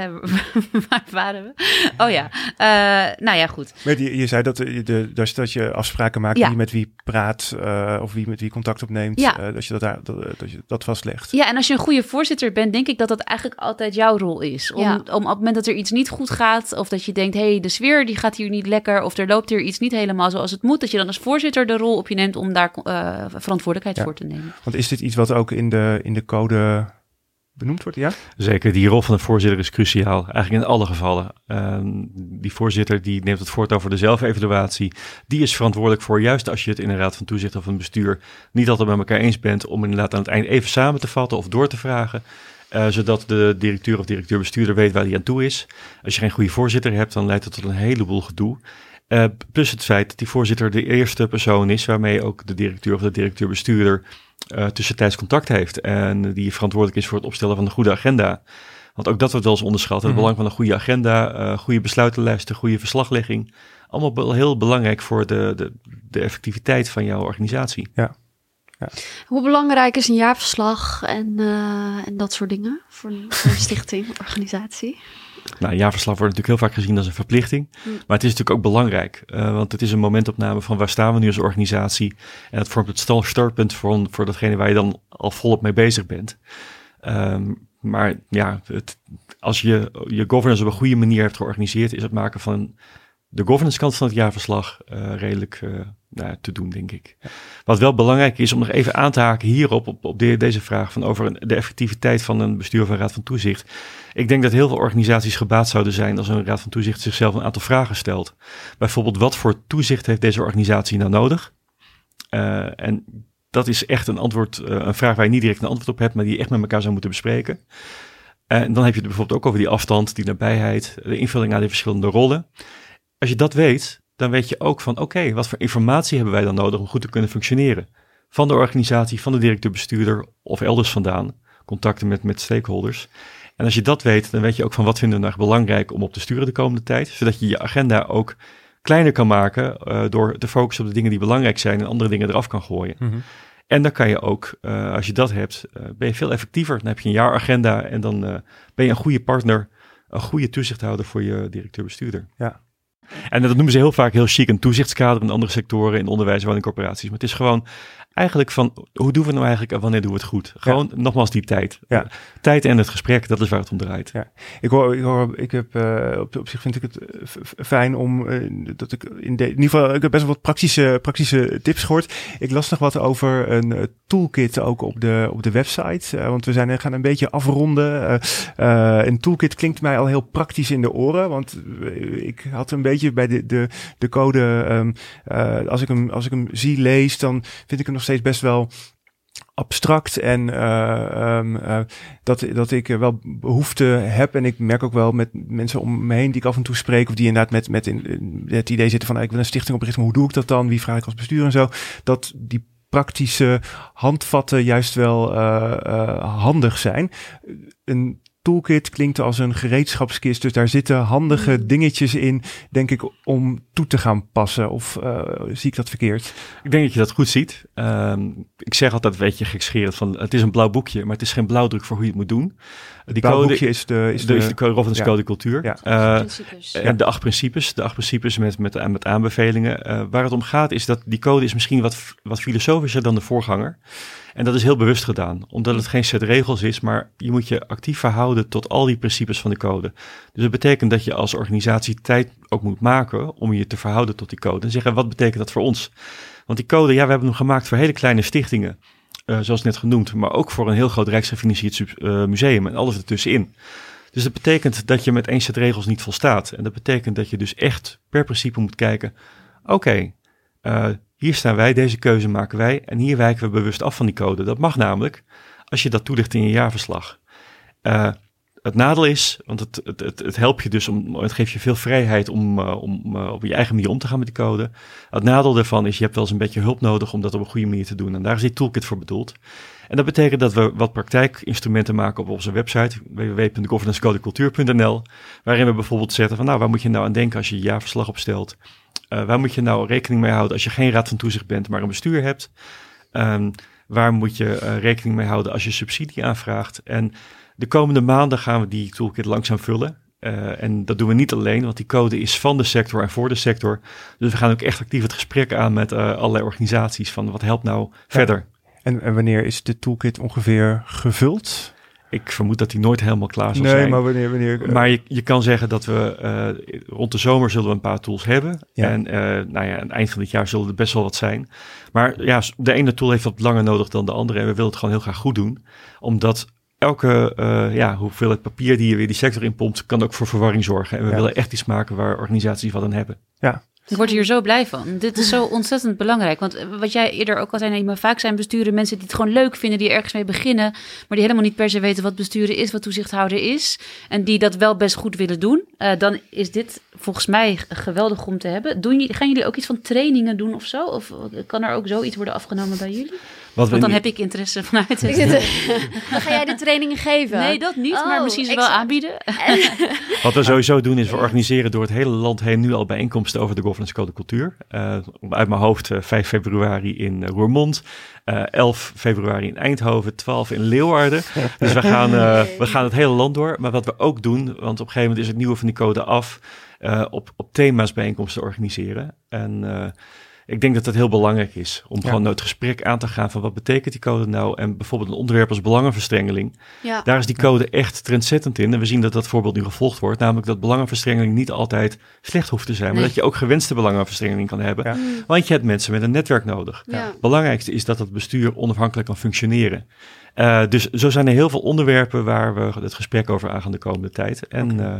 <laughs> waar waren we? Oh ja, Eh, nou ja, goed. Maar je, je zei dat, de, de, dus dat je afspraken maakt Ja. wie met wie praat eh, of wie met wie contact opneemt. Ja. eh, dat, je dat, daar- dat, dat je dat vastlegt. Ja, en als je een goede voorzitter bent, denk ik dat dat eigenlijk altijd jouw rol is. Om, Ja. om op het moment dat er iets niet goed gaat, of dat je denkt, hé, hey, de sfeer die gaat hier niet lekker, of er loopt hier iets niet helemaal zoals het moet, dat je dan als voorzitter de rol op je neemt om daar eh, verantwoordelijkheid Ja. voor te nemen. Want is dit iets wat ook in de, in de code benoemd wordt? Ja? Zeker, die rol van de voorzitter is cruciaal. Eigenlijk in alle gevallen. Ehm, die voorzitter die neemt het voort over de zelfevaluatie. Die is verantwoordelijk voor, juist als je het in een raad van toezicht of een bestuur niet altijd met elkaar eens bent, om inderdaad aan het eind even samen te vatten of door te vragen. eh, zodat de directeur of directeur-bestuurder weet waar hij aan toe is. Als je geen goede voorzitter hebt, dan leidt het tot een heleboel gedoe. Eh, plus het feit dat die voorzitter de eerste persoon is waarmee ook de directeur of de directeur-bestuurder eh, tussentijds contact heeft. En die verantwoordelijk is voor het opstellen van een goede agenda. Want ook dat wordt wel eens onderschat. Het Mhm. belang van een goede agenda, eh, goede besluitenlijsten, goede verslaglegging. Allemaal be- heel belangrijk voor de, de, de effectiviteit van jouw organisatie. Hoe belangrijk is een jaarverslag en, eh, en dat soort dingen voor voor een <laughs> stichting, organisatie? Nou, een jaarverslag wordt natuurlijk heel vaak gezien als een verplichting. Hm. Maar het is natuurlijk ook belangrijk. eh, want het is een momentopname van waar staan we nu als organisatie. En dat vormt het startpunt voor, voor datgene waar je dan al volop mee bezig bent. Ehm, maar ja, het, als je je governance op een goede manier hebt georganiseerd, is het maken van de governance kant van het jaarverslag eh, redelijk eh, nou, te doen, denk ik. Wat wel belangrijk is om nog even aan te haken hierop, op, op de- deze vraag van over de effectiviteit van een bestuur een raad van toezicht. Ik denk dat heel veel organisaties gebaat zouden zijn als een raad van toezicht zichzelf een aantal vragen stelt. Bijvoorbeeld, wat voor toezicht heeft deze organisatie nou nodig? Eh, en dat is echt een antwoord, eh, een vraag waar je niet direct een antwoord op hebt, maar die echt met elkaar zou moeten bespreken. En dan heb je het bijvoorbeeld ook over die afstand, die nabijheid, de invulling aan die verschillende rollen. Als je dat weet, dan weet je ook van oké, wat voor informatie hebben wij dan nodig om goed te kunnen functioneren? Van de organisatie, van de directeur-bestuurder of elders vandaan. Contacten met, met stakeholders. En als je dat weet, dan weet je ook van wat vinden we nou belangrijk om op te sturen de komende tijd. Zodat je je agenda ook kleiner kan maken eh, door te focussen op de dingen die belangrijk zijn en andere dingen eraf kan gooien. Mhm. En dan kan je ook, eh, als je dat hebt, eh, ben je veel effectiever. Dan heb je een jaaragenda en dan ben je een goede partner, een goede toezichthouder voor je directeur-bestuurder. Ja. En dat noemen ze heel vaak heel chic een toezichtskader in andere sectoren, in onderwijs, woningcorporaties. Maar het is gewoon eigenlijk van, hoe doen we nou eigenlijk en wanneer doen we het goed? Gewoon nogmaals die tijd. Ja. Tijd en het gesprek, dat is waar het om draait. Ja. Ik hoor, ik, hoor, ik heb eh, op, op zich vind ik het eh, fijn om eh, dat ik in, de, in ieder geval ik heb best wel wat praktische, praktische tips gehoord. Ik las nog wat over een toolkit ook op de, op de website, want we zijn gaan een beetje afronden. Een toolkit klinkt mij al heel praktisch in de oren, want ik had een beetje bij de, de, de code, ehm, eh, als, ik hem, als ik hem zie, lees, dan vind ik hem nog steeds best wel abstract en eh, ehm, eh, dat, dat ik wel behoefte heb. En ik merk ook wel met mensen om me heen die ik af en toe spreek, of die inderdaad met, met in, in het idee zitten van ah, ik wil een stichting oprichten, maar hoe doe ik dat dan? Wie vraag ik als bestuur en zo? Dat die praktische handvatten juist wel eh, handig zijn. Een toolkit klinkt als een gereedschapskist, dus daar zitten handige dingetjes in, denk ik, om toe te gaan passen. Of eh, zie ik dat verkeerd? Ik denk dat je dat goed ziet. Ehm, ik zeg altijd, weet je, gekscherend van, het is een blauw boekje, maar het is geen blauwdruk voor hoe je het moet doen. Die code is de, is is de, de, de ja. code cultuur. Ja. Eh. En de acht principes, de acht principes met, met, met aanbevelingen. Eh, waar het om gaat is dat die code is misschien wat, wat filosofischer dan de voorganger. En dat is heel bewust gedaan, omdat het geen set regels is, maar je moet je actief verhouden tot al die principes van de code. Dus dat betekent dat je als organisatie tijd ook moet maken om je te verhouden tot die code. En zeggen, wat betekent dat voor ons? Want die code, ja, we hebben hem gemaakt voor hele kleine stichtingen, eh, zoals net genoemd, maar ook voor een heel groot rijksgefinancierd eh, museum en alles ertussenin. Dus dat betekent dat je met één set regels niet volstaat. En dat betekent dat je dus echt per principe moet kijken, oké, eh, hier staan wij, deze keuze maken wij en hier wijken we bewust af van die code. Dat mag namelijk als je dat toelicht in je jaarverslag. Het nadeel is, want het, het, het, het helpt je dus om, het geeft je veel vrijheid om, eh, om eh, op je eigen manier om te gaan met die code. Het nadeel daarvan is, je hebt wel eens een beetje hulp nodig om dat op een goede manier te doen. En daar is die toolkit voor bedoeld. En dat betekent dat we wat praktijkinstrumenten maken op onze website, www.governancecodecultuur.nl, waarin we bijvoorbeeld zetten van, nou, waar moet je nou aan denken als je je jaarverslag opstelt? Eh, waar moet je nou rekening mee houden als je geen raad van toezicht bent, maar een bestuur hebt? Ehm, waar moet je rekening mee houden als je subsidie aanvraagt? En de komende maanden gaan we die toolkit langzaam vullen. Eh, en dat doen we niet alleen, want die code is van de sector en voor de sector. Dus we gaan ook echt actief het gesprek aan met eh, allerlei organisaties van wat helpt nou verder. En, en wanneer is de toolkit ongeveer gevuld? Ik vermoed dat die nooit helemaal klaar zal nee, zijn. maar wanneer... wanneer eh, Maar je, je kan zeggen dat we rond de zomer zullen we een paar tools hebben. Ja. En nou ja, aan het eind van dit jaar zullen er best wel wat zijn. Maar ja, de ene tool heeft wat langer nodig dan de andere. En we willen het gewoon heel graag goed doen. Omdat elke eh, ja, hoeveelheid papier die je weer die sector inpompt, kan ook voor verwarring zorgen. En we Ja. willen echt iets maken waar organisaties wat aan hebben. Ik word hier zo blij van. Dit is zo ontzettend belangrijk. Want eh, wat jij eerder ook al zei, nee, maar vaak zijn besturen mensen die het gewoon leuk vinden, die ergens mee beginnen, maar die helemaal niet per se weten wat besturen is, wat toezichthouder is, en die dat wel best goed willen doen. Eh, dan is dit volgens mij geweldig om te hebben. Doen jullie, gaan jullie ook iets van trainingen doen of zo? Of kan er ook zoiets worden afgenomen bij jullie? Wat we Want dan nu- heb ik interesse vanuit het. Dan <laughs> ga jij de trainingen geven? Nee, dat niet, maar Oh, misschien ze wel aanbieden. Wat we sowieso doen is we organiseren door het hele land heen nu al bijeenkomsten over de governance code cultuur. Eh, uit mijn hoofd eh, 5 februari in eh, Roermond, eh 11 februari in Eindhoven, 12 in Leeuwarden. <laughs> Dus we gaan, eh, we gaan het hele land door. Maar wat we ook doen, want op een gegeven moment is het nieuwe van die code af, eh, op, op thema's bijeenkomsten organiseren. En eh, ik denk dat dat heel belangrijk is om Ja. gewoon het gesprek aan te gaan van wat betekent die code nou en bijvoorbeeld een onderwerp als belangenverstrengeling. Ja. Daar is die code echt trendzettend in. En we zien dat dat voorbeeld nu gevolgd wordt. Namelijk dat belangenverstrengeling niet altijd slecht hoeft te zijn. Maar Nee. dat je ook gewenste belangenverstrengeling kan hebben. Ja. Mm, Want je hebt mensen met een netwerk nodig. ja. Het belangrijkste is dat het bestuur onafhankelijk kan functioneren. Eh, dus zo zijn er heel veel onderwerpen waar we het gesprek over aangaan de komende tijd. En eh,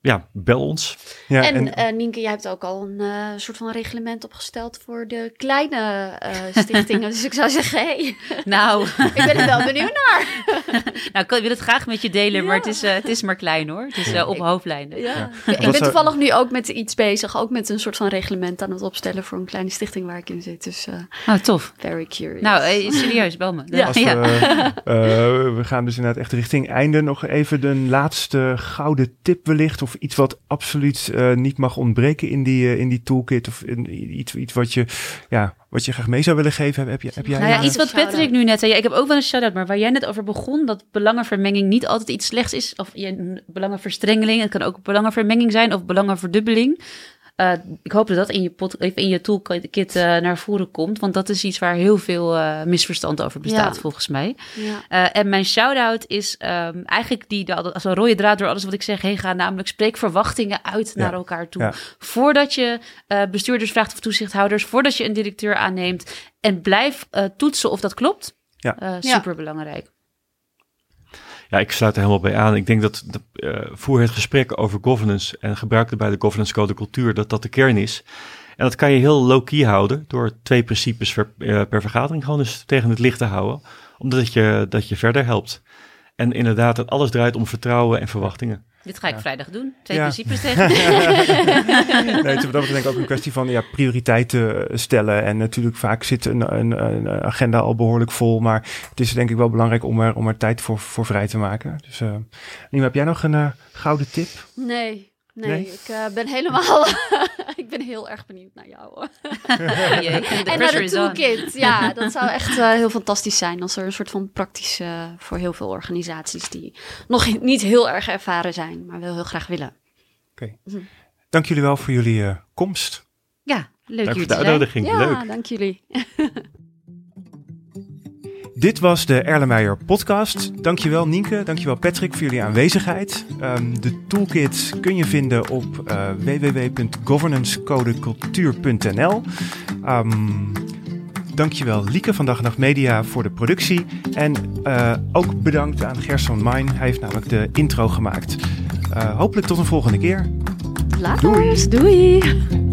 ja, bel ons. Ja, en eh, Nienke, jij hebt ook al een eh, soort van reglement opgesteld voor de kleine eh, stichtingen. <laughs> dus ik zou zeggen, hey, Nou, ik ben er wel benieuwd naar. <laughs> nou, ik wil het graag met je delen, maar het is, eh, het is maar klein hoor. Het is op Ik- hoofdlijnen. Ja. Ja. Ik ben toevallig nu ook met iets bezig, ook met een soort van reglement aan het opstellen voor een kleine stichting waar ik in zit. Dus eh, Oh, tof. very curious. Nou, serieus, bel me. Ja. Als we, eh, we gaan dus inderdaad echt richting einde. Nog even de laatste gouden tip wellicht. Of iets wat absoluut eh, niet mag ontbreken in die, eh, in die toolkit. Of in, iets, iets wat, je, ja, wat je graag mee zou willen geven. Heb, je, heb jij Nou ja, iets wat. Patrick nu net zei. Ja, ik heb ook wel een shout-out, maar waar jij net over begon, dat belangenvermenging niet altijd iets slechts is. Of je, belangenverstrengeling, het kan ook belangenvermenging zijn of belangenverdubbeling. Eh, ik hoop dat dat in je, pod, of in je toolkit eh, naar voren komt, want dat is iets waar heel veel eh, misverstand over bestaat, Ja. volgens mij. Ja. Eh, en mijn shout-out is ehm, eigenlijk die, als een rode draad door alles wat ik zeg heen gaat, namelijk spreek verwachtingen uit Ja. naar elkaar toe. Ja. Voordat je eh, bestuurders vraagt of toezichthouders, voordat je een directeur aanneemt en blijf eh, toetsen of dat klopt. Ja. Eh, Ja. super belangrijk. Ja, ik sluit er helemaal bij aan. Ik denk dat de, eh, voer het gesprek over governance en gebruik erbij de governance code cultuur, dat dat de kern is. En dat kan je heel low-key houden door twee principes per, eh, per vergadering gewoon eens tegen het licht te houden. Omdat je, dat je verder helpt. En inderdaad, dat alles draait om vertrouwen en verwachtingen. Dit ga ik Ja. vrijdag doen. Twee Ja. principes <laughs> tegen. nee, het is wat dat denk ik ook een kwestie van ja, prioriteiten eh, stellen. En natuurlijk vaak zit een, een, een agenda al behoorlijk vol. Maar het is denk ik wel belangrijk om er, om er tijd voor, voor vrij te maken. Dus uh, Nima, heb jij nog een uh, gouden tip? Nee, nee, Nee? ik uh, ben helemaal... <laughs> ik ben heel erg benieuwd naar jou. hoor. <laughs> Jee, <laughs> en naar de toolkit. Ja, dat zou echt uh, heel fantastisch zijn. Als er een soort van praktisch uh, voor heel veel organisaties die nog niet heel erg ervaren zijn, maar wel heel graag willen. Oké. Okay. Dank jullie wel voor jullie uh, komst. Ja, leuk Dank hier voor de uitnodiging. Ja, Leuk. dank jullie. Dit was de Erlenmeyer podcast. Dankjewel Nienke, dankjewel Patrick voor jullie aanwezigheid. Um, de toolkit kun je vinden op uh, www.governancecode.cultuur.nl. Um, dankjewel Lieke van Dag en Nacht Media voor de productie. En uh, ook bedankt aan Gerson Mein, hij heeft namelijk de intro gemaakt. Uh, hopelijk tot een volgende keer. Later, doei. doei.